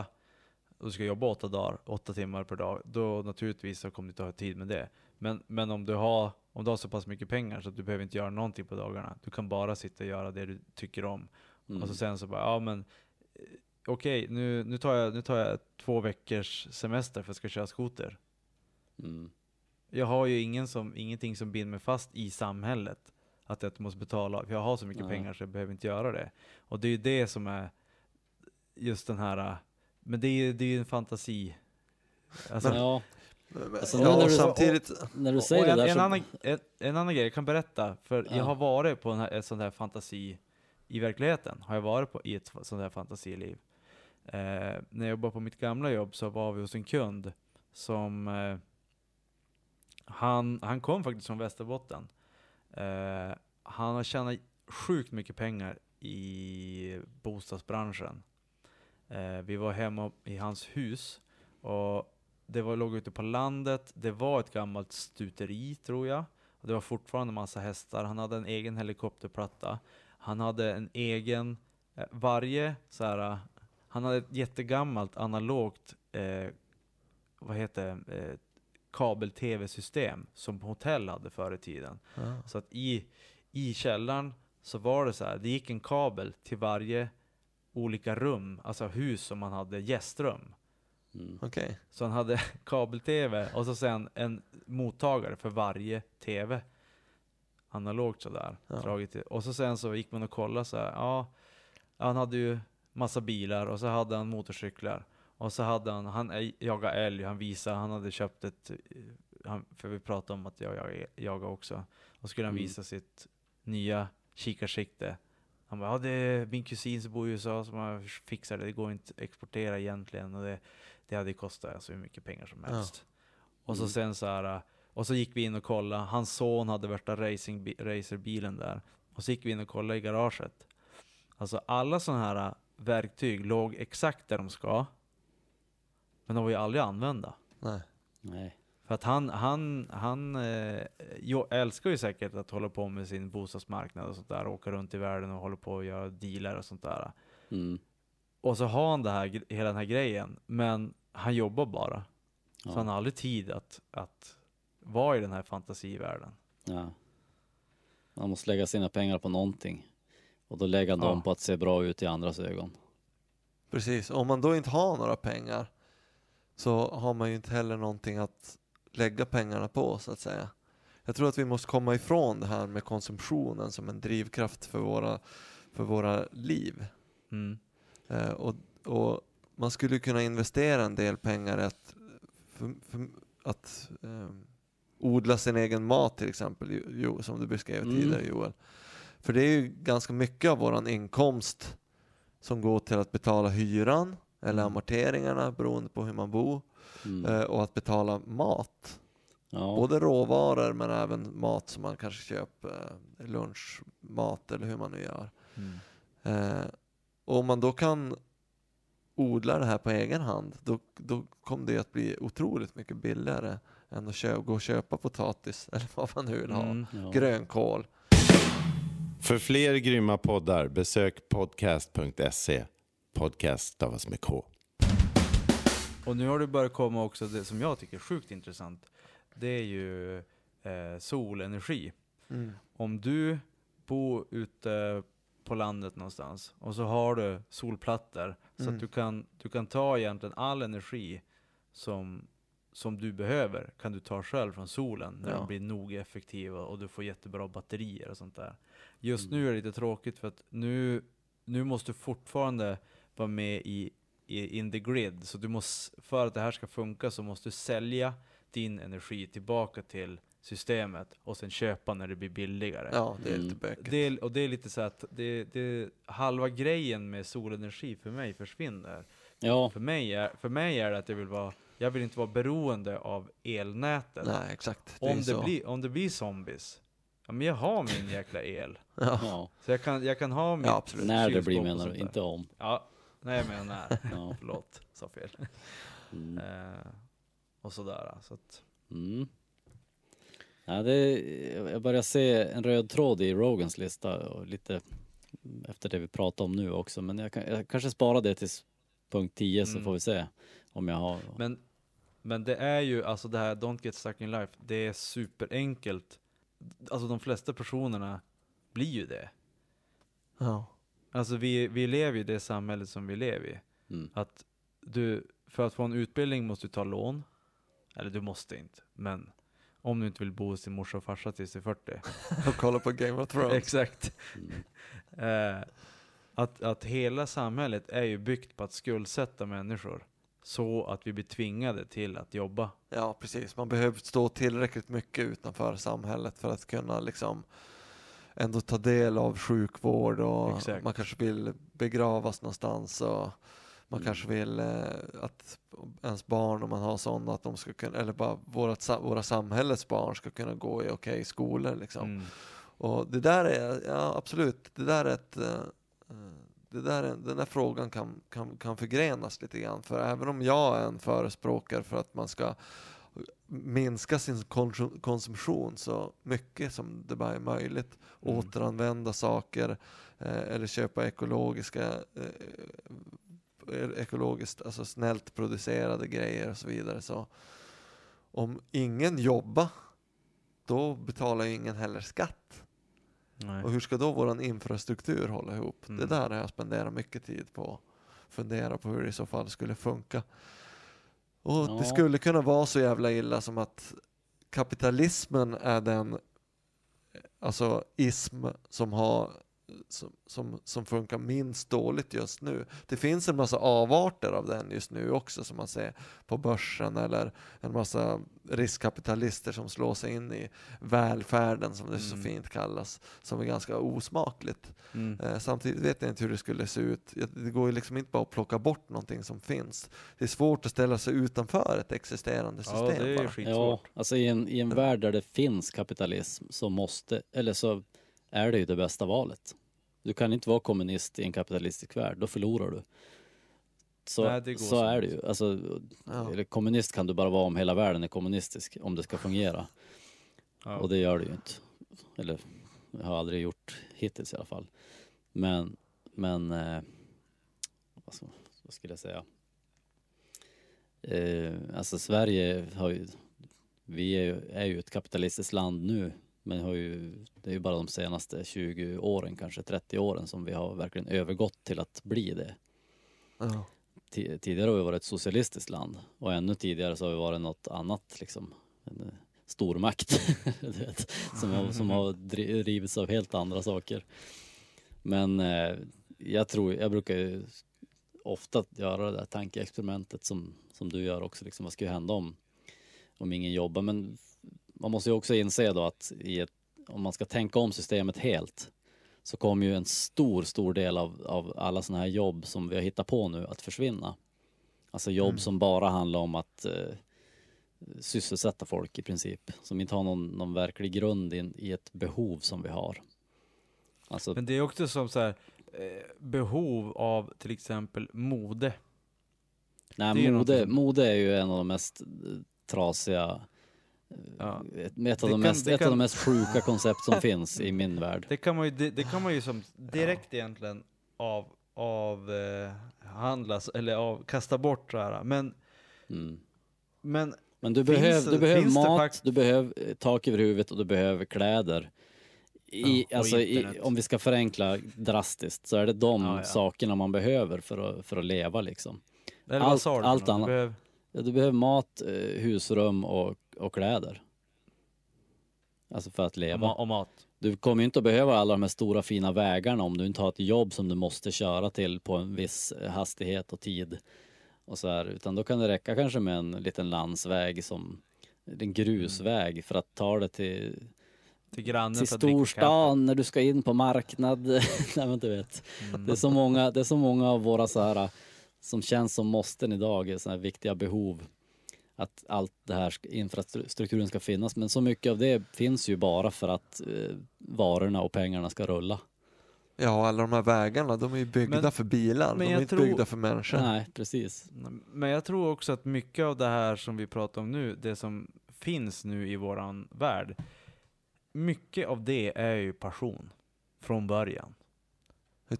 och du ska jobba åtta dagar, åtta timmar per dag, då naturligtvis så kommer du inte ha tid med det. Men, men om, du har, om du har så pass mycket pengar så att du behöver inte göra någonting på dagarna, du kan bara sitta och göra det du tycker om. mm, Och så sen så bara, ja men eh, okej, nu, nu, tar jag, nu tar jag två veckors semester för att jag ska köra skoter. mm, Jag har ju ingen som, ingenting som binder mig fast i samhället. Att jag måste betala, för jag har så mycket Nej. pengar så jag behöver inte göra det. Och det är ju det som är just den här, men det är ju det är en fantasi. Alltså, ja, Alltså, ja, när och du- samtidigt, när du och säger en, det där en, så, annan, en, en annan grej, jag kan berätta, för Ja. jag har varit på en här, ett sånt här fantasi i verkligheten. Har jag varit på, i ett sånt här fantasiliv. Eh, när jag jobbade på mitt gamla jobb så var vi hos en kund som eh, han, han kom faktiskt från Västerbotten. Eh, han har tjänat sjukt mycket pengar i bostadsbranschen. Eh, vi var hemma i hans hus och det var, låg ute på landet. Det var ett gammalt stuteri tror jag. Och det var fortfarande massa hästar. Han hade en egen helikopterplatta. Han hade en egen, eh, varje så här, eh, han hade ett jättegammalt analogt, eh, vad heter eh, kabel-tv-system som hotell hade förr i tiden. ja. Så att i, i källaren så var det så här, det gick en kabel till varje olika rum, alltså hus som man hade gästrum. Mm, okej. Så han hade kabel-tv och så sen en mottagare för varje tv. Analogt sådär. Ja. Dragit. Och så sen så gick man och kollade så här, ja, han hade ju massa bilar och så hade han motorcyklar. Och så hade han, han jagade älg, han visade, han hade köpt ett, eh, han, för vi pratade om att jag jagar, jagar också. Och skulle han Mm. visa sitt nya kikarsikte. Han bara, ja det är min kusin som bor i USA som har fixat det, det går inte att exportera egentligen. Och det, det hade kostat alltså hur mycket pengar som Ja. helst. Och så Mm. sen så här, och så gick vi in och kollade, hans son hade värsta racing, racerbilen där. Och så gick vi in och kollade i garaget. Alltså alla sådana här verktyg låg exakt där de ska. Men de var ju aldrig använda. Nej. nej, För att han, han, han eh, jo, älskar ju säkert att hålla på med sin bostadsmarknad och sånt där. Åka runt i världen och hålla på och göra dealar och sånt där. mm, Och så har han det här, hela den här grejen, men han jobbar bara. Så han har aldrig tid att, att vara i den här fantasivärlden. Ja. Man måste lägga sina pengar på någonting. Och då lägger han Ja. dem på att se bra ut i andras ögon. Precis, om man då inte har några pengar så har man ju inte heller någonting att lägga pengarna på så att säga. Jag tror att vi måste komma ifrån det här med konsumtionen som en drivkraft för våra, för våra liv. Mm. Eh, och, och man skulle kunna investera en del pengar att, för, för, att eh, odla sin egen mat till exempel, Jo- som du beskrev Mm. tidigare Joel. För det är ju ganska mycket av våran inkomst som går till att betala hyran eller Mm. amorteringarna beroende på hur man bor Mm. eh, och att betala mat. Ja. Både råvaror men även mat som man kanske köper, eh, lunchmat eller hur man nu gör. Mm. Eh, och om man då kan odla det här på egen hand, då, då kommer det att bli otroligt mycket billigare än att kö- gå och köpa potatis eller vad man nu vill ha. Mm. Ja. Grönkål. För fler grymma poddar, besök podcast.se. Podcast stavas med K. Och nu har det börjat komma också det som jag tycker är sjukt intressant. Det är ju eh, solenergi. Mm. Om du bor ute på landet någonstans och så har du solplattor så Mm. att du kan, du kan ta egentligen all energi som, som du behöver kan du ta själv från solen när Ja. de blir nog effektiva och du får jättebra batterier och sånt där. Just nu är det lite tråkigt för att nu, nu måste du fortfarande vara med i, i in the grid. Så du måste, för att det här ska funka så måste du sälja din energi tillbaka till systemet och sen köpa när det blir billigare. Ja, det är Mm. lite bökigt. Det är, och det är lite så att det, det, halva grejen med solenergi för mig försvinner. ja, För mig, är, för mig är det att jag vill vara, jag vill inte vara beroende av elnätet. Nej, exakt. Det om, det blir, om det blir zombies, ja men jag har min jäkla el. Ja. Så jag kan, jag kan ha mitt Ja, absolut. När det blir menar du, inte om. Ja, nej jag menar när. Ja. Förlåt, sa fel. Mm. Eh, och sådär. Så att, Mm. Ja, det, jag börjar se en röd tråd i Rogans lista och lite efter det vi pratar om nu också. Men jag, jag kanske sparar det till punkt 10 så Mm. får vi se om jag har. men, men det är ju, alltså det här Don't Get Stuck in Life, det är superenkelt. Alltså de flesta personerna blir ju det. Ja. Alltså vi, vi lever i det samhället som vi lever i. Mm. Att du, för att få en utbildning måste du ta lån. Eller du måste inte, men om du inte vill bo hos din morsa och farsa tills du är 40. Och kolla på Game of Thrones. Exakt. Mm. Eh, att, att hela samhället är ju byggt på att skuldsätta människor. Så att vi blir tvingade till att jobba. Ja, precis. Man behöver stå tillräckligt mycket utanför samhället för att kunna liksom ändå ta del av sjukvård och Exakt. man kanske vill begravas någonstans och man Mm. kanske vill eh, att ens barn, om man har sådana, att de ska kunna, eller bara vårat, våra samhällets barn ska kunna gå i okej skolor liksom. Mm. Och det där är, ja absolut, det där är ett eh, eh, det där, är- den där frågan kan, kan, kan förgrenas lite grann. För även om jag är en förespråkare för att man ska minska sin konsum- konsumtion så mycket som det bara är möjligt. Mm. Återanvända saker eh, eller köpa ekologiska eh, ekologiskt, alltså snällt producerade grejer och så vidare. Så om ingen jobbar då betalar ju ingen heller skatt. Nej. Och hur ska då våran infrastruktur hålla ihop? Mm. Det där har jag spenderat mycket tid på. Fundera på hur det i så fall skulle funka. Och Ja. det skulle kunna vara så jävla illa som att kapitalismen är den eh, alltså ism som har som, som, som funkar minst dåligt just nu. Det finns en massa avarter av den just nu också som man ser på börsen eller en massa riskkapitalister som slår sig in i välfärden som det så Mm. fint kallas, som är ganska osmakligt. Mm. Eh, samtidigt vet jag inte hur det skulle se ut. Det går ju liksom inte bara att plocka bort någonting som finns. Det är svårt att ställa sig utanför ett existerande Ja, system det är ju bara. Ja, skitsvårt. alltså i en, i en värld där det finns kapitalism så måste, eller så är det ju det bästa valet. Du kan inte vara kommunist i en kapitalistisk värld, då förlorar du. Så, Nej, så så är det ju. Alltså, Ja. eller kommunist kan du bara vara om hela världen är kommunistisk, om det ska fungera. Ja. Och det gör det ju inte. Eller, jag har aldrig gjort hittills i alla fall. Men, men, eh, vad, ska, vad skulle jag säga? Eh, alltså Sverige har ju, vi är ju, är ju ett kapitalistiskt land nu, men har ju, det är ju bara de senaste 20 åren, kanske 30 åren som vi har verkligen övergått till att bli det. Ti- Tidigare har vi varit ett socialistiskt land och ännu tidigare så har vi varit något annat liksom. En eh, stormakt vet, som, har, som har dri- drivits av helt andra saker. Men eh, jag tror, jag brukar ju ofta göra det där tankeexperimentet som, som du gör också, liksom, vad skulle hända om, om ingen jobbar? Men måste ju också inse då att ett, om man ska tänka om systemet helt så kommer ju en stor, stor del av, av alla sådana här jobb som vi har hittat på nu att försvinna. Alltså jobb Mm. som bara handlar om att eh, sysselsätta folk i princip, som inte har någon, någon verklig grund i, i ett behov som vi har. Alltså, Men det är också som så här, eh, behov av till exempel mode. nej, mode, något mode är ju en av de mest eh, trasiga, Ja. ett, ett, av, Det de kan- mest, ett av kan- de mest sjuka koncept som finns i min värld. Det kan man ju, det, det kan man ju som direkt egentligen av, av eh, handlas, eller av, kasta bort så här. Men, Mm. men Men du, Finns behöv, det- du behöver mat, fakt- du behöver eh, tak över huvudet och du behöver kläder. I, Ja, alltså, i, om vi ska förenkla drastiskt så är det de Ja, ja. sakerna man behöver för att, för att leva liksom. eller vad Allt- sa du för allt något? Du annat. behöver- Ja, du behöver mat, eh, husrum och, och kläder. Alltså för att leva. och mat. Du kommer ju inte att behöva alla de här stora fina vägarna om du inte har ett jobb som du måste köra till på en viss eh, hastighet och tid. Och så här, utan då kan det räcka kanske med en liten landsväg som en grusväg för att ta det till, Till grannen till storstan när du ska in på marknad. Nej men du vet. Mm. Det är så många, det är så många av våra så här som känns som måsten idag, såna här viktiga behov. Att allt det här, infrastrukturen ska finnas. Men så mycket av det finns ju bara för att eh, varorna och pengarna ska rulla. ja, alla de här vägarna, de är ju byggda Men- för bilar, men de är inte tror- byggda för människor. Nej, precis. Men jag tror också att mycket av det här som vi pratar om nu, det som finns nu i våran värld, mycket av det är ju passion från början.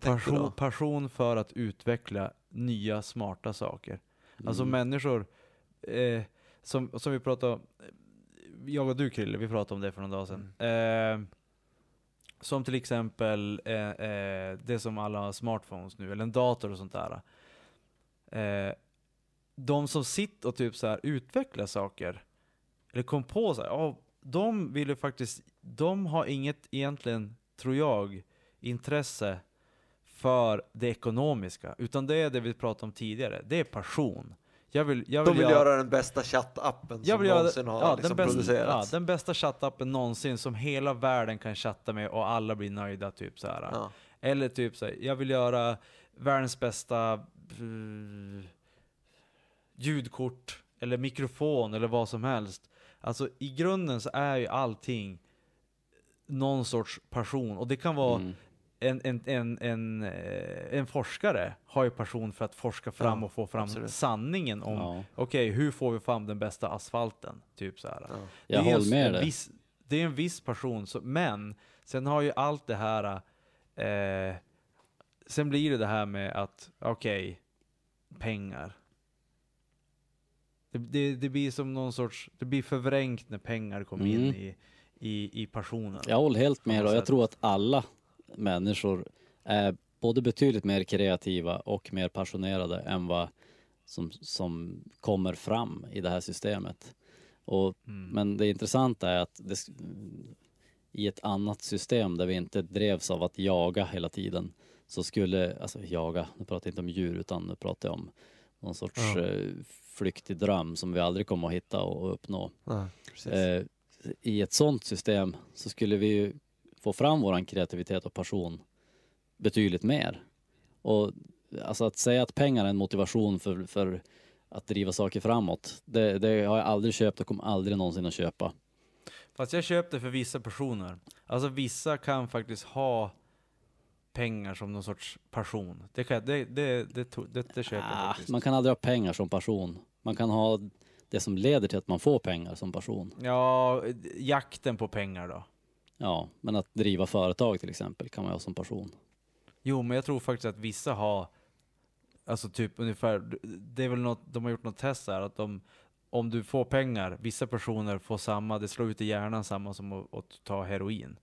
Passion, passion för att utveckla nya smarta saker. Alltså Mm. människor, eh, som, som vi pratade om, jag och du Krille, vi pratade om det för några dagar sedan. Eh, som till exempel eh, eh, det som alla har smartphones nu, eller en dator och sånt där. Eh, de som sitter och typ så här utvecklar saker, eller kom på så här, ja, de vill ju faktiskt, de har inget egentligen, tror jag, intresse för det ekonomiska, utan det är det vi pratade om tidigare, det är passion. Jag vill, jag De vill, vill göra, göra den bästa chattappen som vill göra, någonsin har ja, liksom den, bästa, ja, producerats. den bästa chattappen någonsin som hela världen kan chatta med och alla blir nöjda, typ så här. Ja. Eller typ så här, jag vill göra världens bästa eh, ljudkort eller mikrofon eller vad som helst. Alltså i grunden så är ju allting någon sorts passion och det kan vara Mm. En, en, en, en, eh, en forskare har ju passion för att forska fram Ja, och få fram absolut. sanningen om Ja, okej, hur får vi fram den bästa asfalten? Typ så här. Ja. jag det håller med dig. Viss, det är en viss passion, så, men sen har ju allt det här, eh, sen blir det det här med att, okej, pengar. Det, det, det blir som någon sorts, det blir förvrängt när pengar kommer in Mm. i, i, i passionen. Jag håller helt med och jag tror att alla människor är både betydligt mer kreativa och mer passionerade än vad som, som kommer fram i det här systemet. Och, Mm. Men det intressanta är att det, i ett annat system där vi inte drevs av att jaga hela tiden så skulle, alltså jaga, nu pratar jag inte om djur utan nu pratar jag om någon sorts Ja. eh, flyktig dröm som vi aldrig kommer att hitta och uppnå. Precis. Eh, I ett sånt system så skulle vi ju få fram våran kreativitet och passion betydligt mer. Och alltså att säga att pengar är en motivation för, för att driva saker framåt, det, det har jag aldrig köpt och kommer aldrig någonsin att köpa. Fast jag köpte för vissa personer. Alltså vissa kan faktiskt ha pengar som någon sorts passion. Det, kan, det, det, det, det, det köper jag Ah, faktiskt. man kan aldrig ha pengar som passion. Man kan ha det som leder till att man får pengar som passion. Ja, jakten på pengar då. Ja, men att driva företag till exempel kan man ha som passion. Jo, men jag tror faktiskt att vissa har Alltså typ ungefär, det är väl något, de har gjort något test här att de, om du får pengar, vissa personer får samma, det slår ut i hjärnan samma som att, att ta heroin.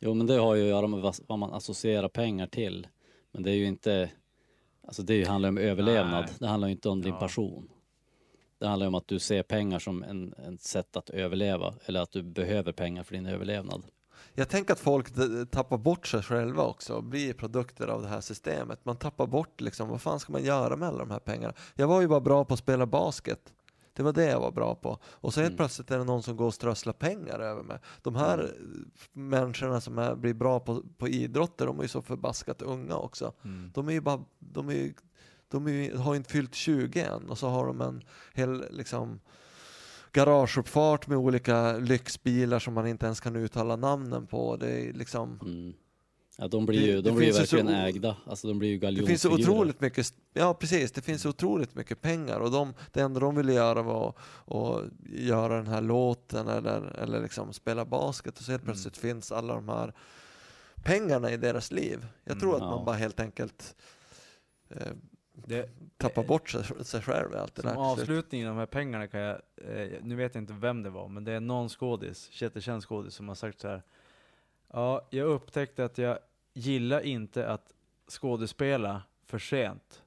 Jo men det har ju att göra med vad, vad man associerar pengar till. Men det är ju inte, alltså det handlar om överlevnad. Nej. Det handlar ju inte om din Ja. passion. Det handlar om att du ser pengar som en, en sätt att överleva eller att du behöver pengar för din överlevnad. Jag tänker att folk tappar bort sig själva också och blir produkter av det här systemet. Man tappar bort liksom, vad fan ska man göra med alla de här pengarna? Jag var ju bara bra på att spela basket. Det var det jag var bra på. Och så helt Mm. plötsligt är det någon som går och strösslar pengar över mig. De här Mm. människorna som är, blir bra på, på idrotter, de är ju så förbaskat unga också. Mm. De är ju bara, de är ju, de är har inte fyllt 20 än och så har de en hel liksom garageuppfart med olika lyxbilar som man inte ens kan uttala namnen på. Det är liksom Mm. Ja, de blir Det- ju, det de blir ju så verkligen o- ägda. Alltså de blir ju Det finns så otroligt mycket, ja precis, det finns så otroligt mycket pengar och de, det enda de ville göra var att, göra den här låten eller, eller liksom spela basket och så helt Mm. plötsligt finns alla de här pengarna i deras liv. Jag tror Mm, att ja. man bara helt enkelt eh, Det, tappar bort sig, sig själv i allt det Som där. avslutning av de här pengarna kan jag, eh, nu vet jag inte vem det var, men det är någon skådis, jättekänd skådis som har sagt så här. Ja, jag upptäckte att jag gillar inte att skådespela för sent.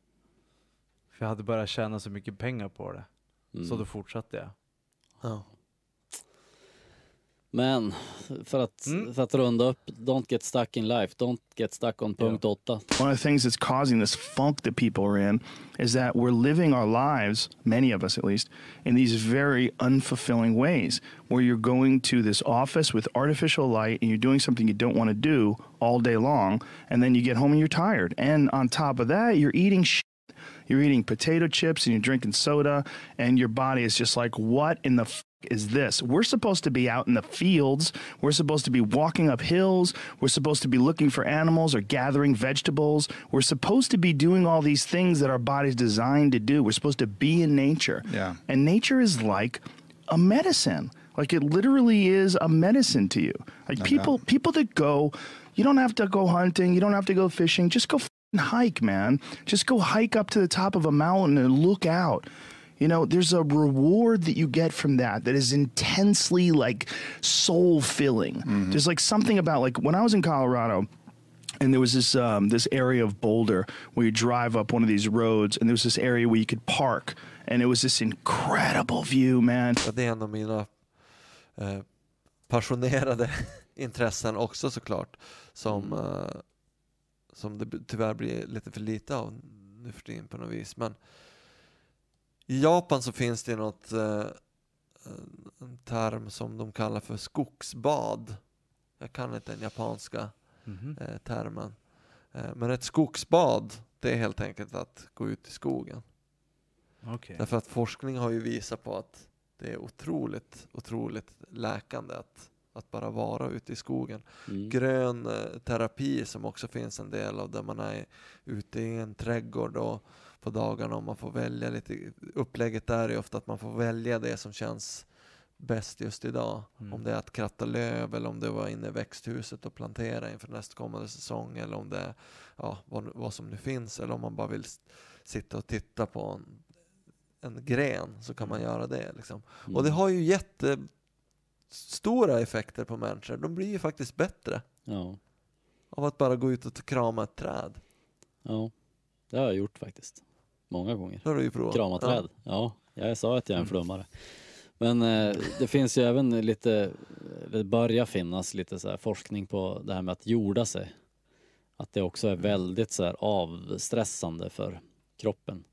För jag hade börjat tjäna så mycket pengar på det. Mm. Så då fortsatte jag. Ja. Men för att, Mm. för att runda upp, don't get stuck in life, don't get stuck on punkt åtta. One of the things that's causing this funk that people are in is that we're living our lives, many of us at least, in these very unfulfilling ways where you're going to this office with artificial light and you're doing something you don't want to do all day long. And then you get home and you're tired. And on top of that, you're eating shit. You're eating potato chips and you're drinking soda, and your body is just like, what in the f- is this? We're supposed to be out in the fields. We're supposed to be walking up hills. We're supposed to be looking for animals or gathering vegetables. We're supposed to be doing all these things that our body's designed to do. We're supposed to be in nature. Yeah. And nature is like a medicine. Like it literally is a medicine to you. Like people people that go, you don't have to go hunting, you don't have to go fishing, just go hike, man. Just go hike up to the top of a mountain and look out. You know, there's a reward that you get from that that is intensely like soul filling. There's like something about like when I was in Colorado, and there was this um, this area of Boulder where you drive up one of these roads, and there was this area where you could park, and it was this incredible view, man. Ja, det är en av mina eh, passionerade intressen också såklart. Som, eh, som det b- tyvärr blir lite för lite av nu för tiden på något vis. Men i Japan så finns det något, eh, en- en term som de kallar för skogsbad. Jag kan inte den japanska Mhm. eh, termen. Eh, men ett skogsbad, det är helt enkelt att gå ut i skogen. Okej. Därför att forskning har ju visat på att det är otroligt, otroligt läkande att, att bara vara ute i skogen. Mm. Grön eh, terapi som också finns en del av där man är ute i en trädgård och på dagarna och man får välja lite. Upplägget där är ofta att man får välja det som känns bäst just idag. Mm. Om det är att kratta löv eller om det var inne i växthuset och plantera inför nästkommande säsong eller om det är ja, vad, vad som nu finns eller om man bara vill sitta och titta på en, en gren så kan man göra det. Liksom. Och det Mm. har ju jättestora effekter på människor. De blir ju faktiskt bättre Ja, av att bara gå ut och krama ett träd. ja, det har jag gjort faktiskt. Många gånger. Har du ju provat. Krama träd. Ja, jag sa att jag är en flummare. Men eh, det finns ju även lite, det börjar finnas lite så här forskning på det här med att jorda sig. Att det också är väldigt så här avstressande för kroppen.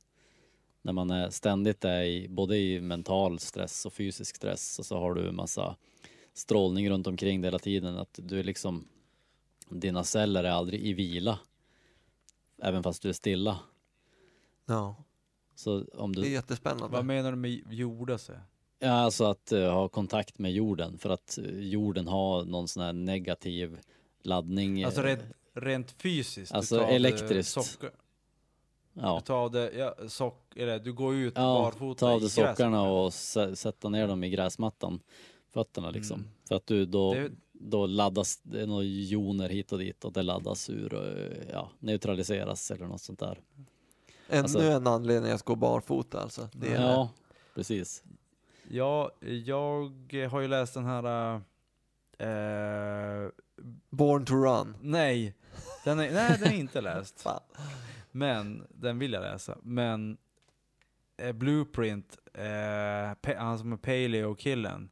När man är ständigt är i, både i mental stress och fysisk stress och så har du en massa strålning runt omkring dig hela tiden. Att du är liksom, dina celler är aldrig i vila. Även fast du är stilla. Ja, Så om det är du, jättespännande. Vad menar du med jorda sig? Ja, alltså att eh, ha kontakt med jorden för att eh, jorden har någon sån här negativ laddning. Alltså eh, rent, rent fysiskt? du Alltså elektriskt. Socker, ja. Du tar av det, ja, sock, eller du går ut Ja, barfota ta av dig sockarna och sä- sätta ner dem i gräsmattan. Fötterna liksom. Mm. För att du då, Det- då laddas, det är några joner hit och dit och det laddas ur och ja, neutraliseras eller något sånt där. Ännu Alltså- en anledning att gå barfota alltså. Det är Ja, precis. Ja, jag har ju läst den här... eh, Born to run. nej, den är, nej, den är inte läst. Men den vill jag läsa. Men eh, Blueprint, pe- han som är Paleo-killen.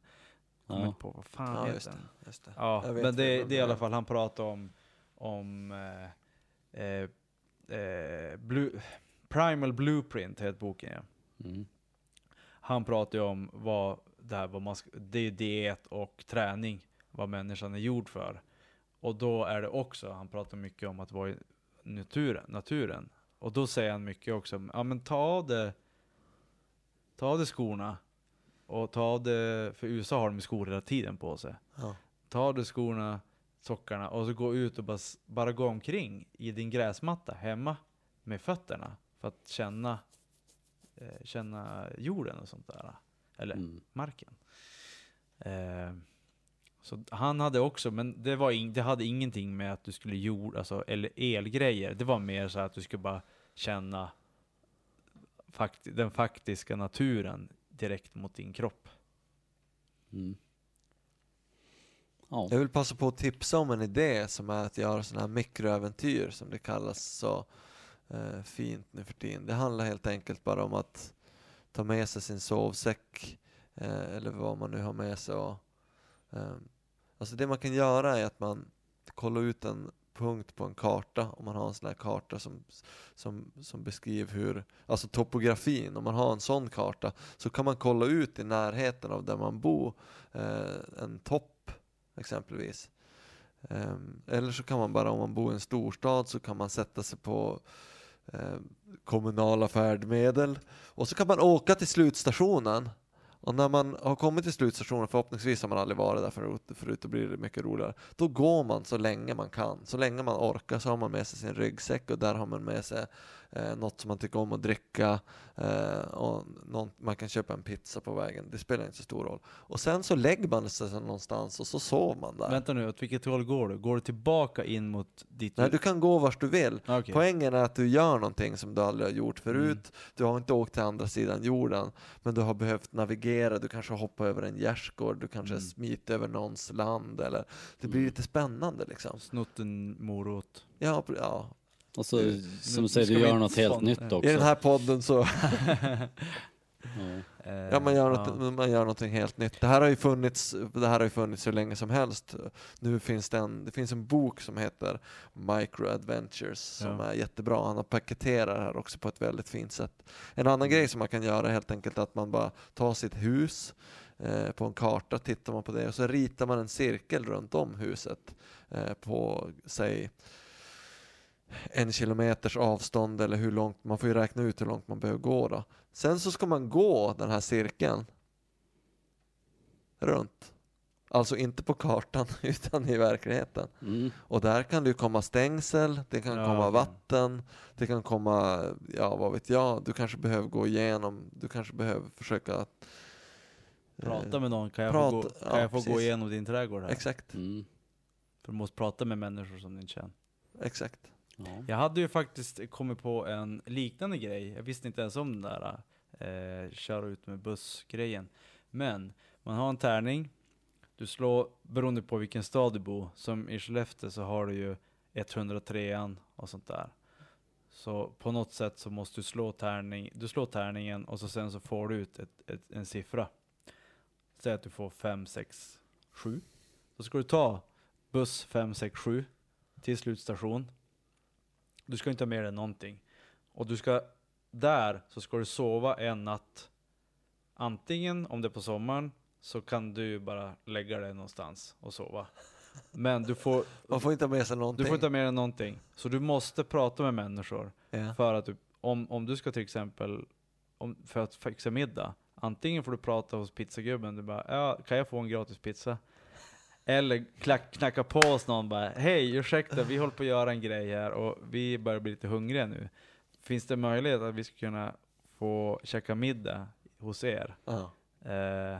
Ja. på vad fan Ja, heter just det. den? Just det. Ja, Jag men det, det är i alla fall, han pratar om, om eh, eh, Blue, Primal Blueprint heter boken ja. Mm. Han pratar ju om vad det här, vad man ska, det är diet och träning, vad människan är gjord för. Och då är det också, han pratar mycket om att vara i naturen, naturen. Och då säger han mycket också, ja men ta av det, ta av det skorna. Och ta av det, för USA har de skor hela tiden på sig. Ja. Ta av dig skorna, sockarna och så gå ut och bara, bara gå omkring i din gräsmatta hemma med fötterna för att känna, eh, känna jorden och sånt där. Eller Mm. marken. Eh, så han hade också, men det, var in, det hade ingenting med att du skulle jord, alltså, eller elgrejer. Det var mer så att du skulle bara känna fakt, den faktiska naturen direkt mot din kropp. Mm. Ja. Jag vill passa på att tipsa om en idé som är att göra sådana här mikroäventyr som det kallas så eh, fint nu för tiden. Det handlar helt enkelt bara om att ta med sig sin sovsäck eh, eller vad man nu har med sig. Och, eh, alltså det man kan göra är att man kollar ut en punkt på en karta om man har en sån här karta som, som, som beskriver hur, alltså topografin, om man har en sån karta så kan man kolla ut i närheten av där man bor eh, en topp exempelvis. Eh, eller så kan man bara, om man bor i en storstad, så kan man sätta sig på eh, kommunala färdmedel och så kan man åka till slutstationen. Och när man har kommit till slutstationen, förhoppningsvis har man aldrig varit där förut, förut då blir det mycket roligare. Då går man så länge man kan, så länge man orkar så har man med sig sin ryggsäck och där har man med sig eh, något som man tycker om att dricka eh, och någon, man kan köpa en pizza på vägen, det spelar inte så stor roll. Och sen så lägger man sig någonstans och så sover man där. Vänta nu, åt vilket håll går du? Går du tillbaka in mot ditt... Nej, du kan gå vart du vill. Ah, okej. Poängen är att du gör någonting som du aldrig har gjort förut. Du har inte åkt till andra sidan jorden, men du har behövt navigera. Du kanske hoppar över en gärdsgård, du kanske Mm. smiter över någons land. Eller, det blir Mm. lite spännande liksom. Snott en morot. Ja, ja. Och så, Nu- som nu säger, du gör något helt nytt också. I den här podden så Ja. Eh, ja, man, gör något, man gör någonting helt nytt. Det här har ju funnits, det här har ju funnits hur länge som helst. Nu finns det en, det finns en bok som heter Micro Adventures som Ja. är jättebra. Han har paketerat det här också på ett väldigt fint sätt. En annan grej som man kan göra är helt enkelt att man bara tar sitt hus eh, på en karta, tittar man på det och så ritar man en cirkel runt om huset eh, på, säg en kilometers avstånd eller hur långt, man får ju räkna ut hur långt man behöver gå då. Sen så ska man gå den här cirkeln runt. Alltså inte på kartan utan i verkligheten. Mm. Och där kan det ju komma stängsel, det kan Ja, komma vatten, det kan komma, ja vad vet jag, du kanske behöver gå igenom, du kanske behöver försöka att, eh, Prata med någon, kan jag prata- få, gå, kan ja, jag få gå igenom din trädgård här? Exakt, Mm. För du måste prata med människor som du inte känner. exakt. Ja. Jag hade ju faktiskt kommit på en liknande grej. Jag visste inte ens om den där eh, köra ut med bussgrejen. Men man har en tärning. Du slår, beroende på vilken stad du bor, som i Skellefteå så har du ju 103an och sånt där. Så på något sätt så måste du slå tärning, du slår tärningen och så sen så får du ut ett, ett, en siffra. Säg att du får 5, 6, 7. Då ska du ta buss 5, 6, 7 till slutstation. Du ska inte ha med dig någonting. Och du ska, där så ska du sova en natt. Antingen om det är på sommaren så kan du bara lägga dig någonstans och sova. Men du får, Man får inte ha med sig någonting. du får inte ha med dig någonting. Så du måste prata med människor. ja. För att du, om, om du ska till exempel, om, för att fixa middag. Antingen får du prata hos pizzagubben, du bara ja, kan jag få en gratis pizza? Eller klack, knacka på hos någon bara, hej ursäkta vi håller på att göra en grej här och vi börjar bli lite hungriga nu. Finns det möjlighet att vi ska kunna få käka middag hos er? Ja. Eh,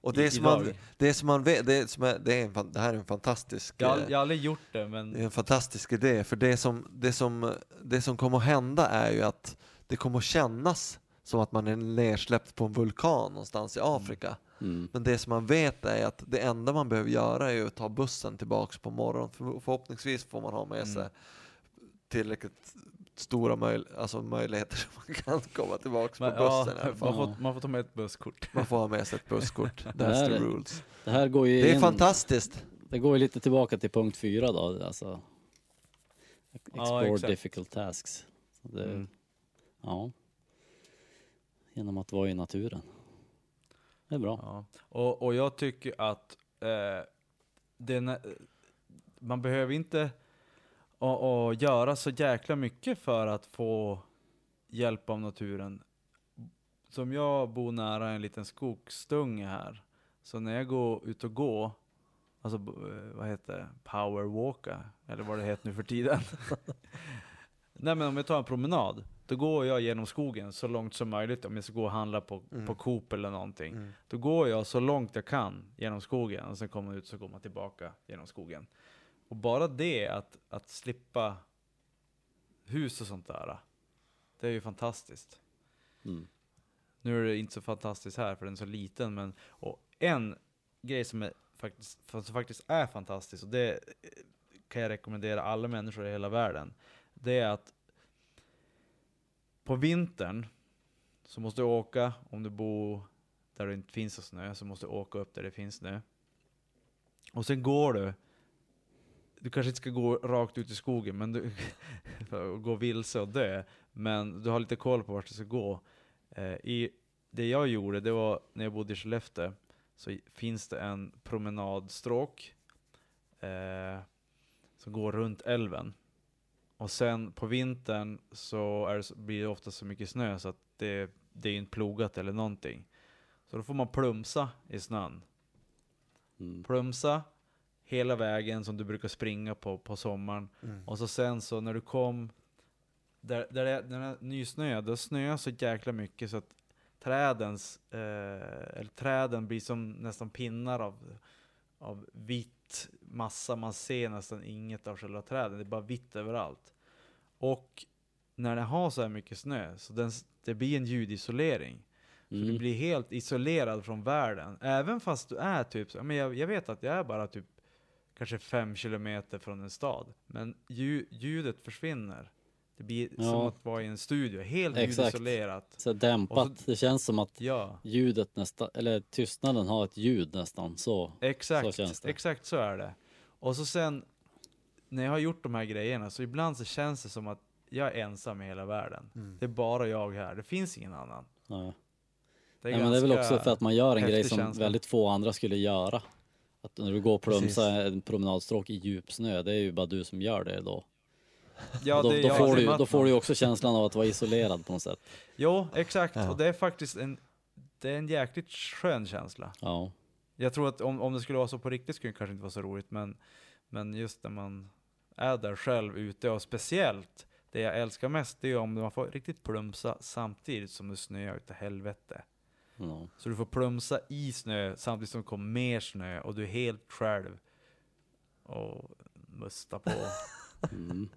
Och det, i- som man, idag. det som man vet, det, som är, det, är en, fan- det här är en fantastisk jag, eh, jag har aldrig gjort det Det är men en fantastisk idé, för det som, det som, det som kommer att hända är ju att det kommer att kännas som att man är nersläppt på en vulkan någonstans i Afrika. Mm. Men det som man vet är att det enda man behöver göra är att ta bussen tillbaks på morgonen. För, förhoppningsvis får man ha med sig tillräckligt stora möj alltså möjligheter så man kan komma tillbaks på bussen ja, i alla fall. man, får, man får ta med ett busskort. Man får ha med sig ett busskort. Det That's här the är- rules. Det här går ju Det är in, fantastiskt. det går ju lite tillbaka till punkt fyra då, alltså. Explore exakt. difficult tasks. Så det, Mm. Ja. Genom att vara i naturen. Det är bra. Ja. Och, och jag tycker att eh, det, man behöver inte och, och göra så jäkla mycket för att få hjälp av naturen. Som jag bor nära en liten skogsdunge här, så när jag går ut och går, alltså eh, vad heter det, powerwalka, eller vad det heter nu för tiden. Nej men om jag tar en promenad, då går jag genom skogen så långt som möjligt om jag ska gå och handla på, Mm. på Coop eller någonting. Mm. Då går jag så långt jag kan genom skogen och sen kommer man ut så går man tillbaka genom skogen. Och bara det, att, att slippa hus och sånt där, det är ju fantastiskt. Mm. Nu är det inte så fantastiskt här för den är så liten, men och en grej som, är faktiskt, som faktiskt är fantastisk, och det kan jag rekommendera alla människor i hela världen, det är att på vintern så måste du åka, om du bor där det inte finns snö, så måste du åka upp där det finns snö. Och sen går du, du kanske inte ska gå rakt ut i skogen, men du för att gå vilse och dö, men du har lite koll på vart du ska gå. Eh, i, det jag gjorde, det var när jag bodde i Skellefteå, så finns det en promenadstråk eh, som går runt älven. Och sen på vintern så är det, så- blir det ofta så mycket snö så att det, det är inte plogat eller någonting. Så då får man plumsa i snön. Mm. Plumsa hela vägen som du brukar springa på på sommaren. Mm. Och så sen så när du kom, där, där det är, när det är nysnö, då snöar så jäkla mycket så att trädens, eh, eller träden blir som nästan pinnar av, av vitt massa. Man ser nästan inget av själva träden, det är bara vitt överallt. Och när det har så här mycket snö, så den, det blir en ljudisolering. Så du Mm. blir helt isolerad från världen. Även fast du är typ, men jag, jag vet att jag är bara typ kanske fem kilometer från en stad. Men lju, ljudet försvinner. Det blir som Ja. att vara i en studio, helt Exakt. ljudisolerat. Så dämpat. Och det känns som att Ja, ljudet nästan, eller tystnaden har ett ljud nästan så. exakt. Så känns det. Exakt så är det. Och så sen, när jag har gjort de här grejerna, så ibland så känns det som att jag är ensam i hela världen. Mm. Det är bara jag här, det finns ingen annan. Ja. Det är, Nej, men det är väl också för att man gör en grej som känsla. väldigt få andra skulle göra. Att när du går och plumsar en promenadstråk i djupsnö, det är ju bara du som gör det då. Ja, då, det då, jag får du, då får du ju också känslan av att vara isolerad på något sätt. Jo, exakt. Ja. Och det är faktiskt en, det är en jäkligt skön känsla. Ja. Jag tror att om, om det skulle vara så på riktigt skulle det kanske inte vara så roligt, men, men just när man är där själv ute, och speciellt det jag älskar mest, det är om man får riktigt plumsa samtidigt som det snöar utav helvete. ja. Så du får plumsa i snö samtidigt som det kommer mer snö och du är helt själv. Och musta på. Mm.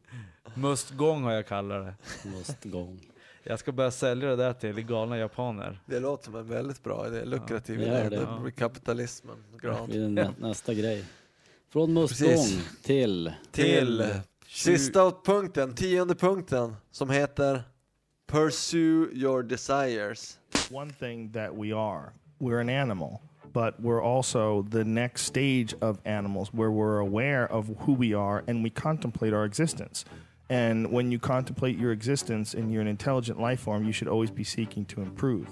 Mustgång har jag kallat det. Måste gång. Jag ska börja sälja det där till galna japaner. Det låter som en väldigt bra idé, lukrativ det idé. det. Det blir kapitalismen. Grant. Det nä, nästa grej. Från mustgång Precis. till Till sista punkten, tionde punkten, som heter Pursue your desires. one thing that we are we're an animal but we're also the next stage of animals where we're aware of who we are and we contemplate our existence. And when you contemplate your existence and you're an intelligent life form you should always be seeking to improve.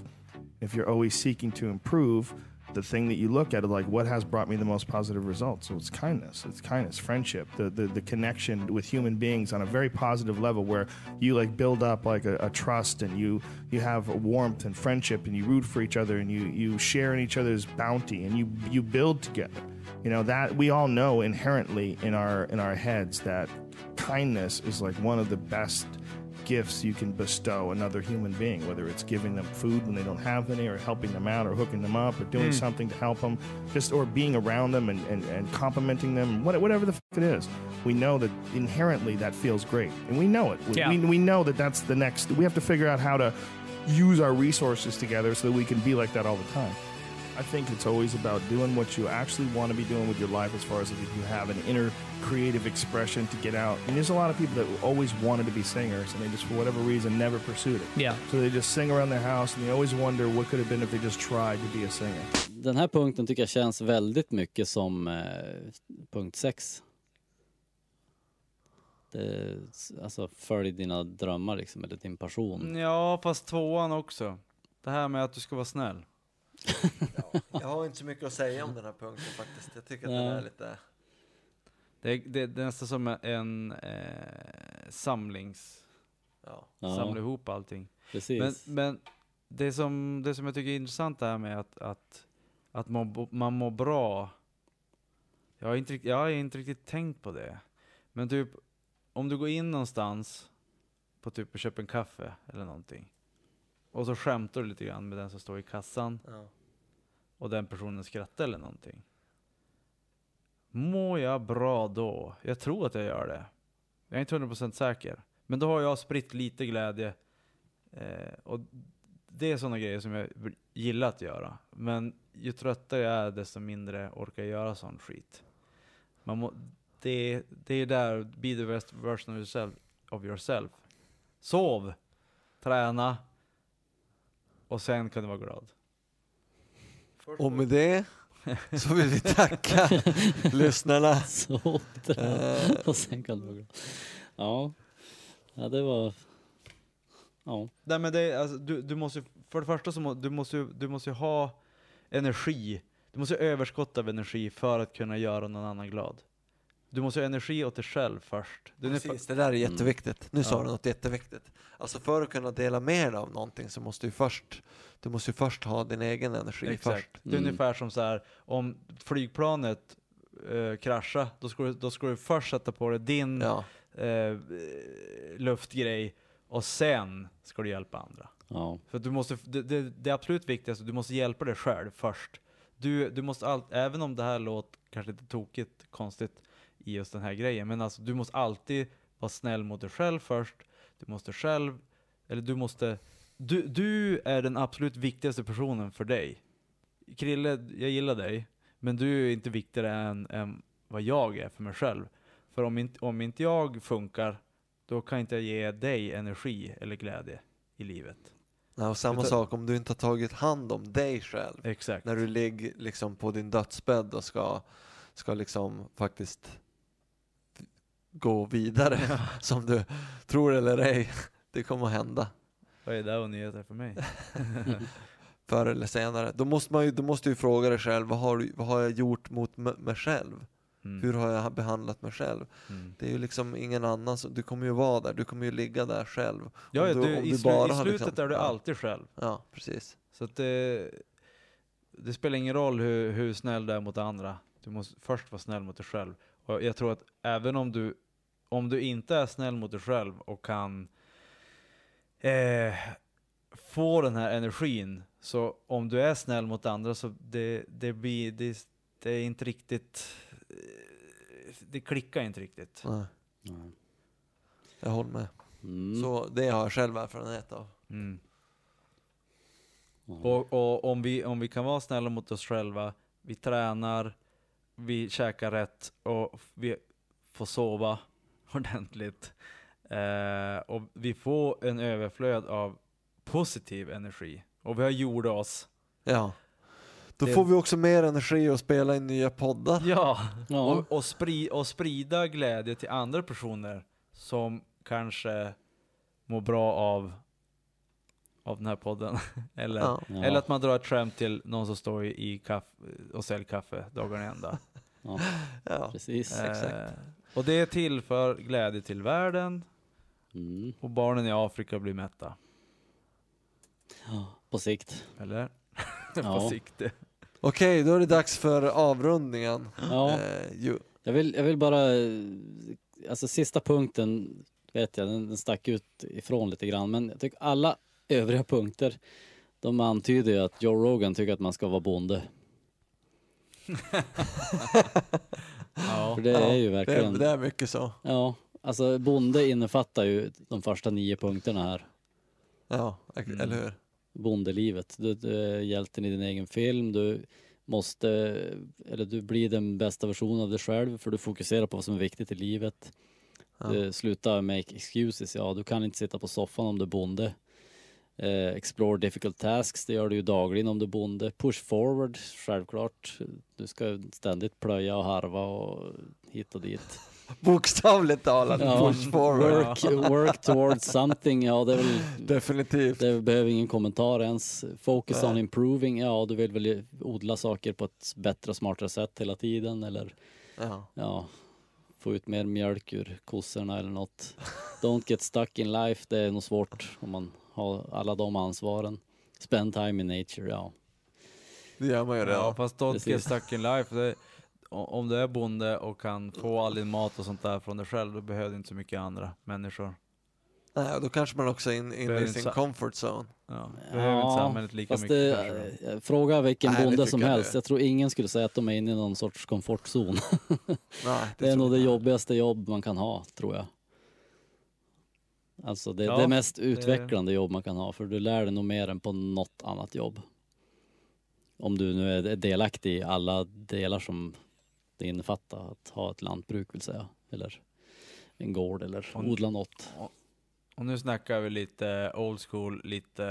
If you're always seeking to improve the thing that you look at like what has brought me the most positive results? So it's kindness. It's kindness friendship the, the, the connection with human beings on a very positive level where you like build up like a, a trust and you you have warmth and friendship and you root for each other and you you share in each other's bounty and you you build together. You know that we all know inherently in our in our heads that kindness is like one of the best gifts you can bestow another human being, whether it's giving them food when they don't have any, or helping them out, or hooking them up, or doing hmm. something to help them, just or being around them and, and, and complimenting them, whatever the f- it is. We know that inherently that feels great, and we know it. We, Yeah. we, we know that that's the next. We have to figure out how to use our resources together so that we can be like that all the time. I think it's always about doing what you actually want to be doing with your life as far as if you have an inner creative expression to get out. And there's a lot of people that always wanted to be singers and they just, for whatever reason, never pursued it. Yeah. So they just sing around their house and they always wonder what could have been if they just tried to be a singer. Den här punkten tycker jag känns väldigt mycket som eh, punkt 6. Det, alltså följ dina drömmar liksom, eller din passion. Ja, fast tvåan också. Det här med att du ska vara snäll. Jag har inte så mycket att säga om den här punkten faktiskt. Jag tycker att Nej. den är lite... Det är, det, det är nästan som en eh, samlings... Ja. Ja, Samla ihop allting. Men, precis. men det, som, det som jag tycker är intressant här med att, att, att man, man mår bra. Jag har, inte, jag har inte riktigt tänkt på det. Men typ, om du går in någonstans på typ och köper en kaffe eller någonting. Och så skämtar du lite grann med den som står i kassan Ja. och den personen skrattar eller någonting. Mår jag bra då? Jag tror att jag gör det. Jag är inte 100% säker. Men då har jag spritt lite glädje. Eh, och det är sådana grejer som jag gillar att göra. Men ju tröttare jag är desto mindre orkar jag göra sån skit. Man må, det, det är där, be the best version of yourself, of yourself. Sov, träna och sen kan du vara glad. Och med det så vill vi tacka lyssnarna. Så, Eh. och sen kan du vara glad. Ja. ja, det var... Ja, Nej men det, är- alltså, du, du måste för det första så må, du måste ju, du måste ha energi. Du måste ha överskott av energi för att kunna göra någon annan glad. Du måste ha energi åt dig själv först. Du Precis, det där är jätteviktigt. Nu sa Ja. du något jätteviktigt. Alltså för att kunna dela med dig av någonting så måste du först, du måste ju först ha din egen energi först. Exakt. Det är Mm. ungefär som så här, om flygplanet eh, kraschar, då ska, du, då ska du först sätta på dig din Ja, eh, luftgrej och sen ska du hjälpa andra. ja, För du måste, det, det, det absolut viktigaste, du måste hjälpa dig själv först. Du, du måste allt, även om det här låter kanske lite tokigt, konstigt i just den här grejen, men alltså du måste alltid vara snäll mot dig själv först. Du måste själv, eller du måste, du, du är den absolut viktigaste personen för dig. Krille, jag gillar dig, men du är inte viktigare än, än vad jag är för mig själv. För om inte, om inte jag funkar, då kan inte jag ge dig energi eller glädje i livet. Nej, och samma Utan- sak om du inte har tagit hand om dig själv. Exakt. När du ligger liksom på din dödsbädd och ska, ska liksom faktiskt gå vidare, som du tror eller ej, det kommer att hända Vad är det och nyheter för mig? förr eller senare. Då måste, man ju, då måste du fråga dig själv, vad har, vad har jag gjort mot mig själv? Mm. Hur har jag behandlat mig själv? Mm. Det är ju liksom ingen annan, som, du kommer ju vara där, du kommer ju ligga där själv. Ja, Om ja, du- du, om i, du slu, bara i slutet liksom- är du ja. alltid själv. Ja, precis. Så att det, det spelar ingen roll hur, hur snäll du är mot andra. Du måste först vara snäll mot dig själv. Och jag tror att även om du, om du inte är snäll mot dig själv och kan eh, få den här energin, så om du är snäll mot andra så det, det blir, det, det är inte riktigt, eh, det klickar inte riktigt. Nej, ja. jag håller med. Mm. Så det har jag själv erfarenhet av. Mm. ja. Och, och om, vi, om vi kan vara snälla mot oss själva, vi tränar, vi käkar rätt och vi får sova ordentligt. Eh, och vi får en överflöd av positiv energi. Och vi har gjort oss. Ja. Då Det- får vi också mer energi att spela in nya poddar. Ja! Ja. Och, och, spri, och sprida glädje till andra personer som kanske mår bra av, av den här podden. Eller, Ja. Ja. eller att man drar ett skämt till någon som står i, kaffe och säljer kaffe dagarna i ända. ja, Ja. precis. Eh, och det är till för glädje till världen Mm. och barnen i Afrika blir mätta. Ja, på sikt. Eller? Ja. På sikt. Okej, då är det dags för avrundningen. Ja. Eh, Jag vill, jag vill bara alltså sista punkten vet jag, den, den stack ut ifrån lite grann. Men jag tycker alla övriga punkter, de antyder ju att Joe Rogan tycker att man ska vara bonde. Ja. För det är ju verkligen, det är mycket så. ja, alltså bonde innefattar ju de första nio punkterna här. Ja, Mm. eller hur? Bondelivet. Du, du är hjälten i din egen film, du måste, eller du blir den bästa versionen av dig själv för du fokuserar på vad som är viktigt i livet. Ja. Du, sluta make excuses, ja du kan inte sitta på soffan om du är bonde. Eh, explore difficult tasks, det gör du ju dagligen om du är bonde. Push forward, självklart. Du ska ständigt plöja och harva och hit och dit. Bokstavligt talat, Ja, push forward. Work, work towards something, ja det är väl Definitivt. det behöver ingen kommentar ens. Focus Nej. on improving, ja du vill väl odla saker på ett bättre och smartare sätt hela tiden eller Ja. ja, få ut mer mjölk ur kossorna eller något. Don't get stuck in life, det är nog svårt om man har alla de ansvaren. Spend time in nature, ja. Det gör man ju Ja, redan. fast don't get stuck in life. Det, om du är bonde och kan få all din mat och sånt där från dig själv, då behöver du inte så mycket andra människor. Nej, då kanske man också är in, inne i inte sin comfort zone. Ja, behöver inte Ja, samhället lika mycket det, kanske. eh, fråga vilken Nej, det bonde som jag helst. det. Jag tror ingen skulle säga att de är inne i någon sorts komfortzon. Nej, Det är tror nog det jobbigaste jobb man kan ha, tror jag. Alltså det, Ja, det mest utvecklande jobb man kan ha, för du lär dig nog mer än på något annat jobb. Om du nu är delaktig i alla delar som det innefattar att ha ett lantbruk vill säga, eller en gård eller Och- odla något. Och nu snackar vi lite old school, lite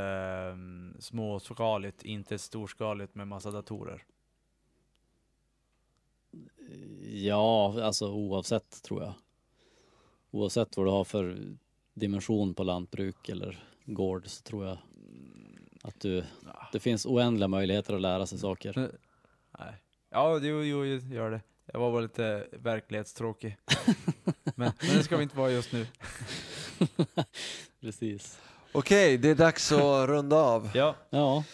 um, småskaligt, inte storskaligt med massa datorer. Ja, alltså oavsett tror jag. Oavsett vad du har för dimension på lantbruk eller gård så tror jag att du, det finns oändliga möjligheter att lära sig saker. Nej. Ja, jo, jo, gör det. Jag var bara lite verklighetstråkig. men, men det ska vi inte vara just nu. Precis. Okej, det är dags att runda av. Ja, Ja,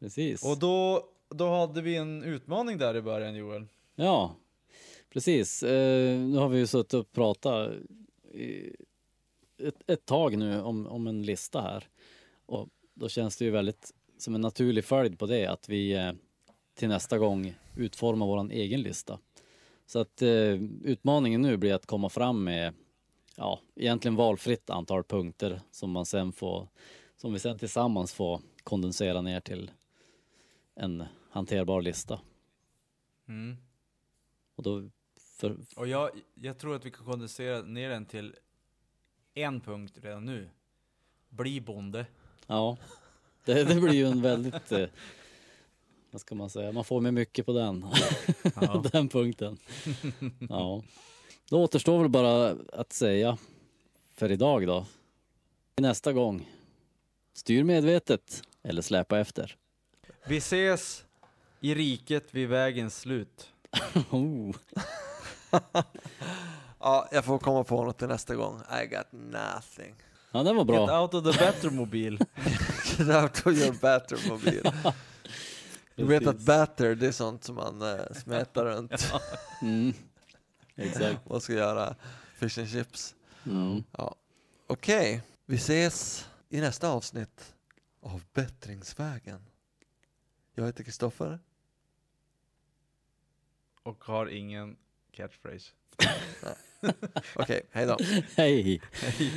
precis. och då, då hade vi en utmaning där i början Joel. Ja, precis. Eh, nu har vi ju suttit och pratat i ett, ett tag nu om, om en lista här. Och då känns det ju väldigt som en naturlig följd på det att vi eh, till nästa gång utformar vår egen lista. Så att eh, utmaningen nu blir att komma fram med ja, egentligen valfritt antal punkter som man sen får, som vi sen tillsammans får kondensera ner till en hanterbar lista. Mm. Och då för, Och jag, jag tror att vi kan kondensera ner den till en punkt redan nu. Bli bonde. Ja, det, det blir ju en väldigt, eh, vad ska man säga, man får med mycket på den, Ja. den punkten. Ja, då återstår väl bara att säga för idag då. Nästa gång, styr medvetet eller släpa efter. Vi ses i riket vid vägens slut. Oh. Ja, jag får komma på något till nästa gång. I got nothing. Ja, den var Get bra. out of the better mobil. Get out of your batter mobil. Du vet att batter, det är sånt som man äh, smetar runt. Mm. Exakt. Man ska göra fish and chips. Mm. Ja. Okej, vi ses i nästa avsnitt av Bättringsvägen. Jag heter Kristoffer. Och har ingen catchphrase. Okej, hej då. Hej! Hej.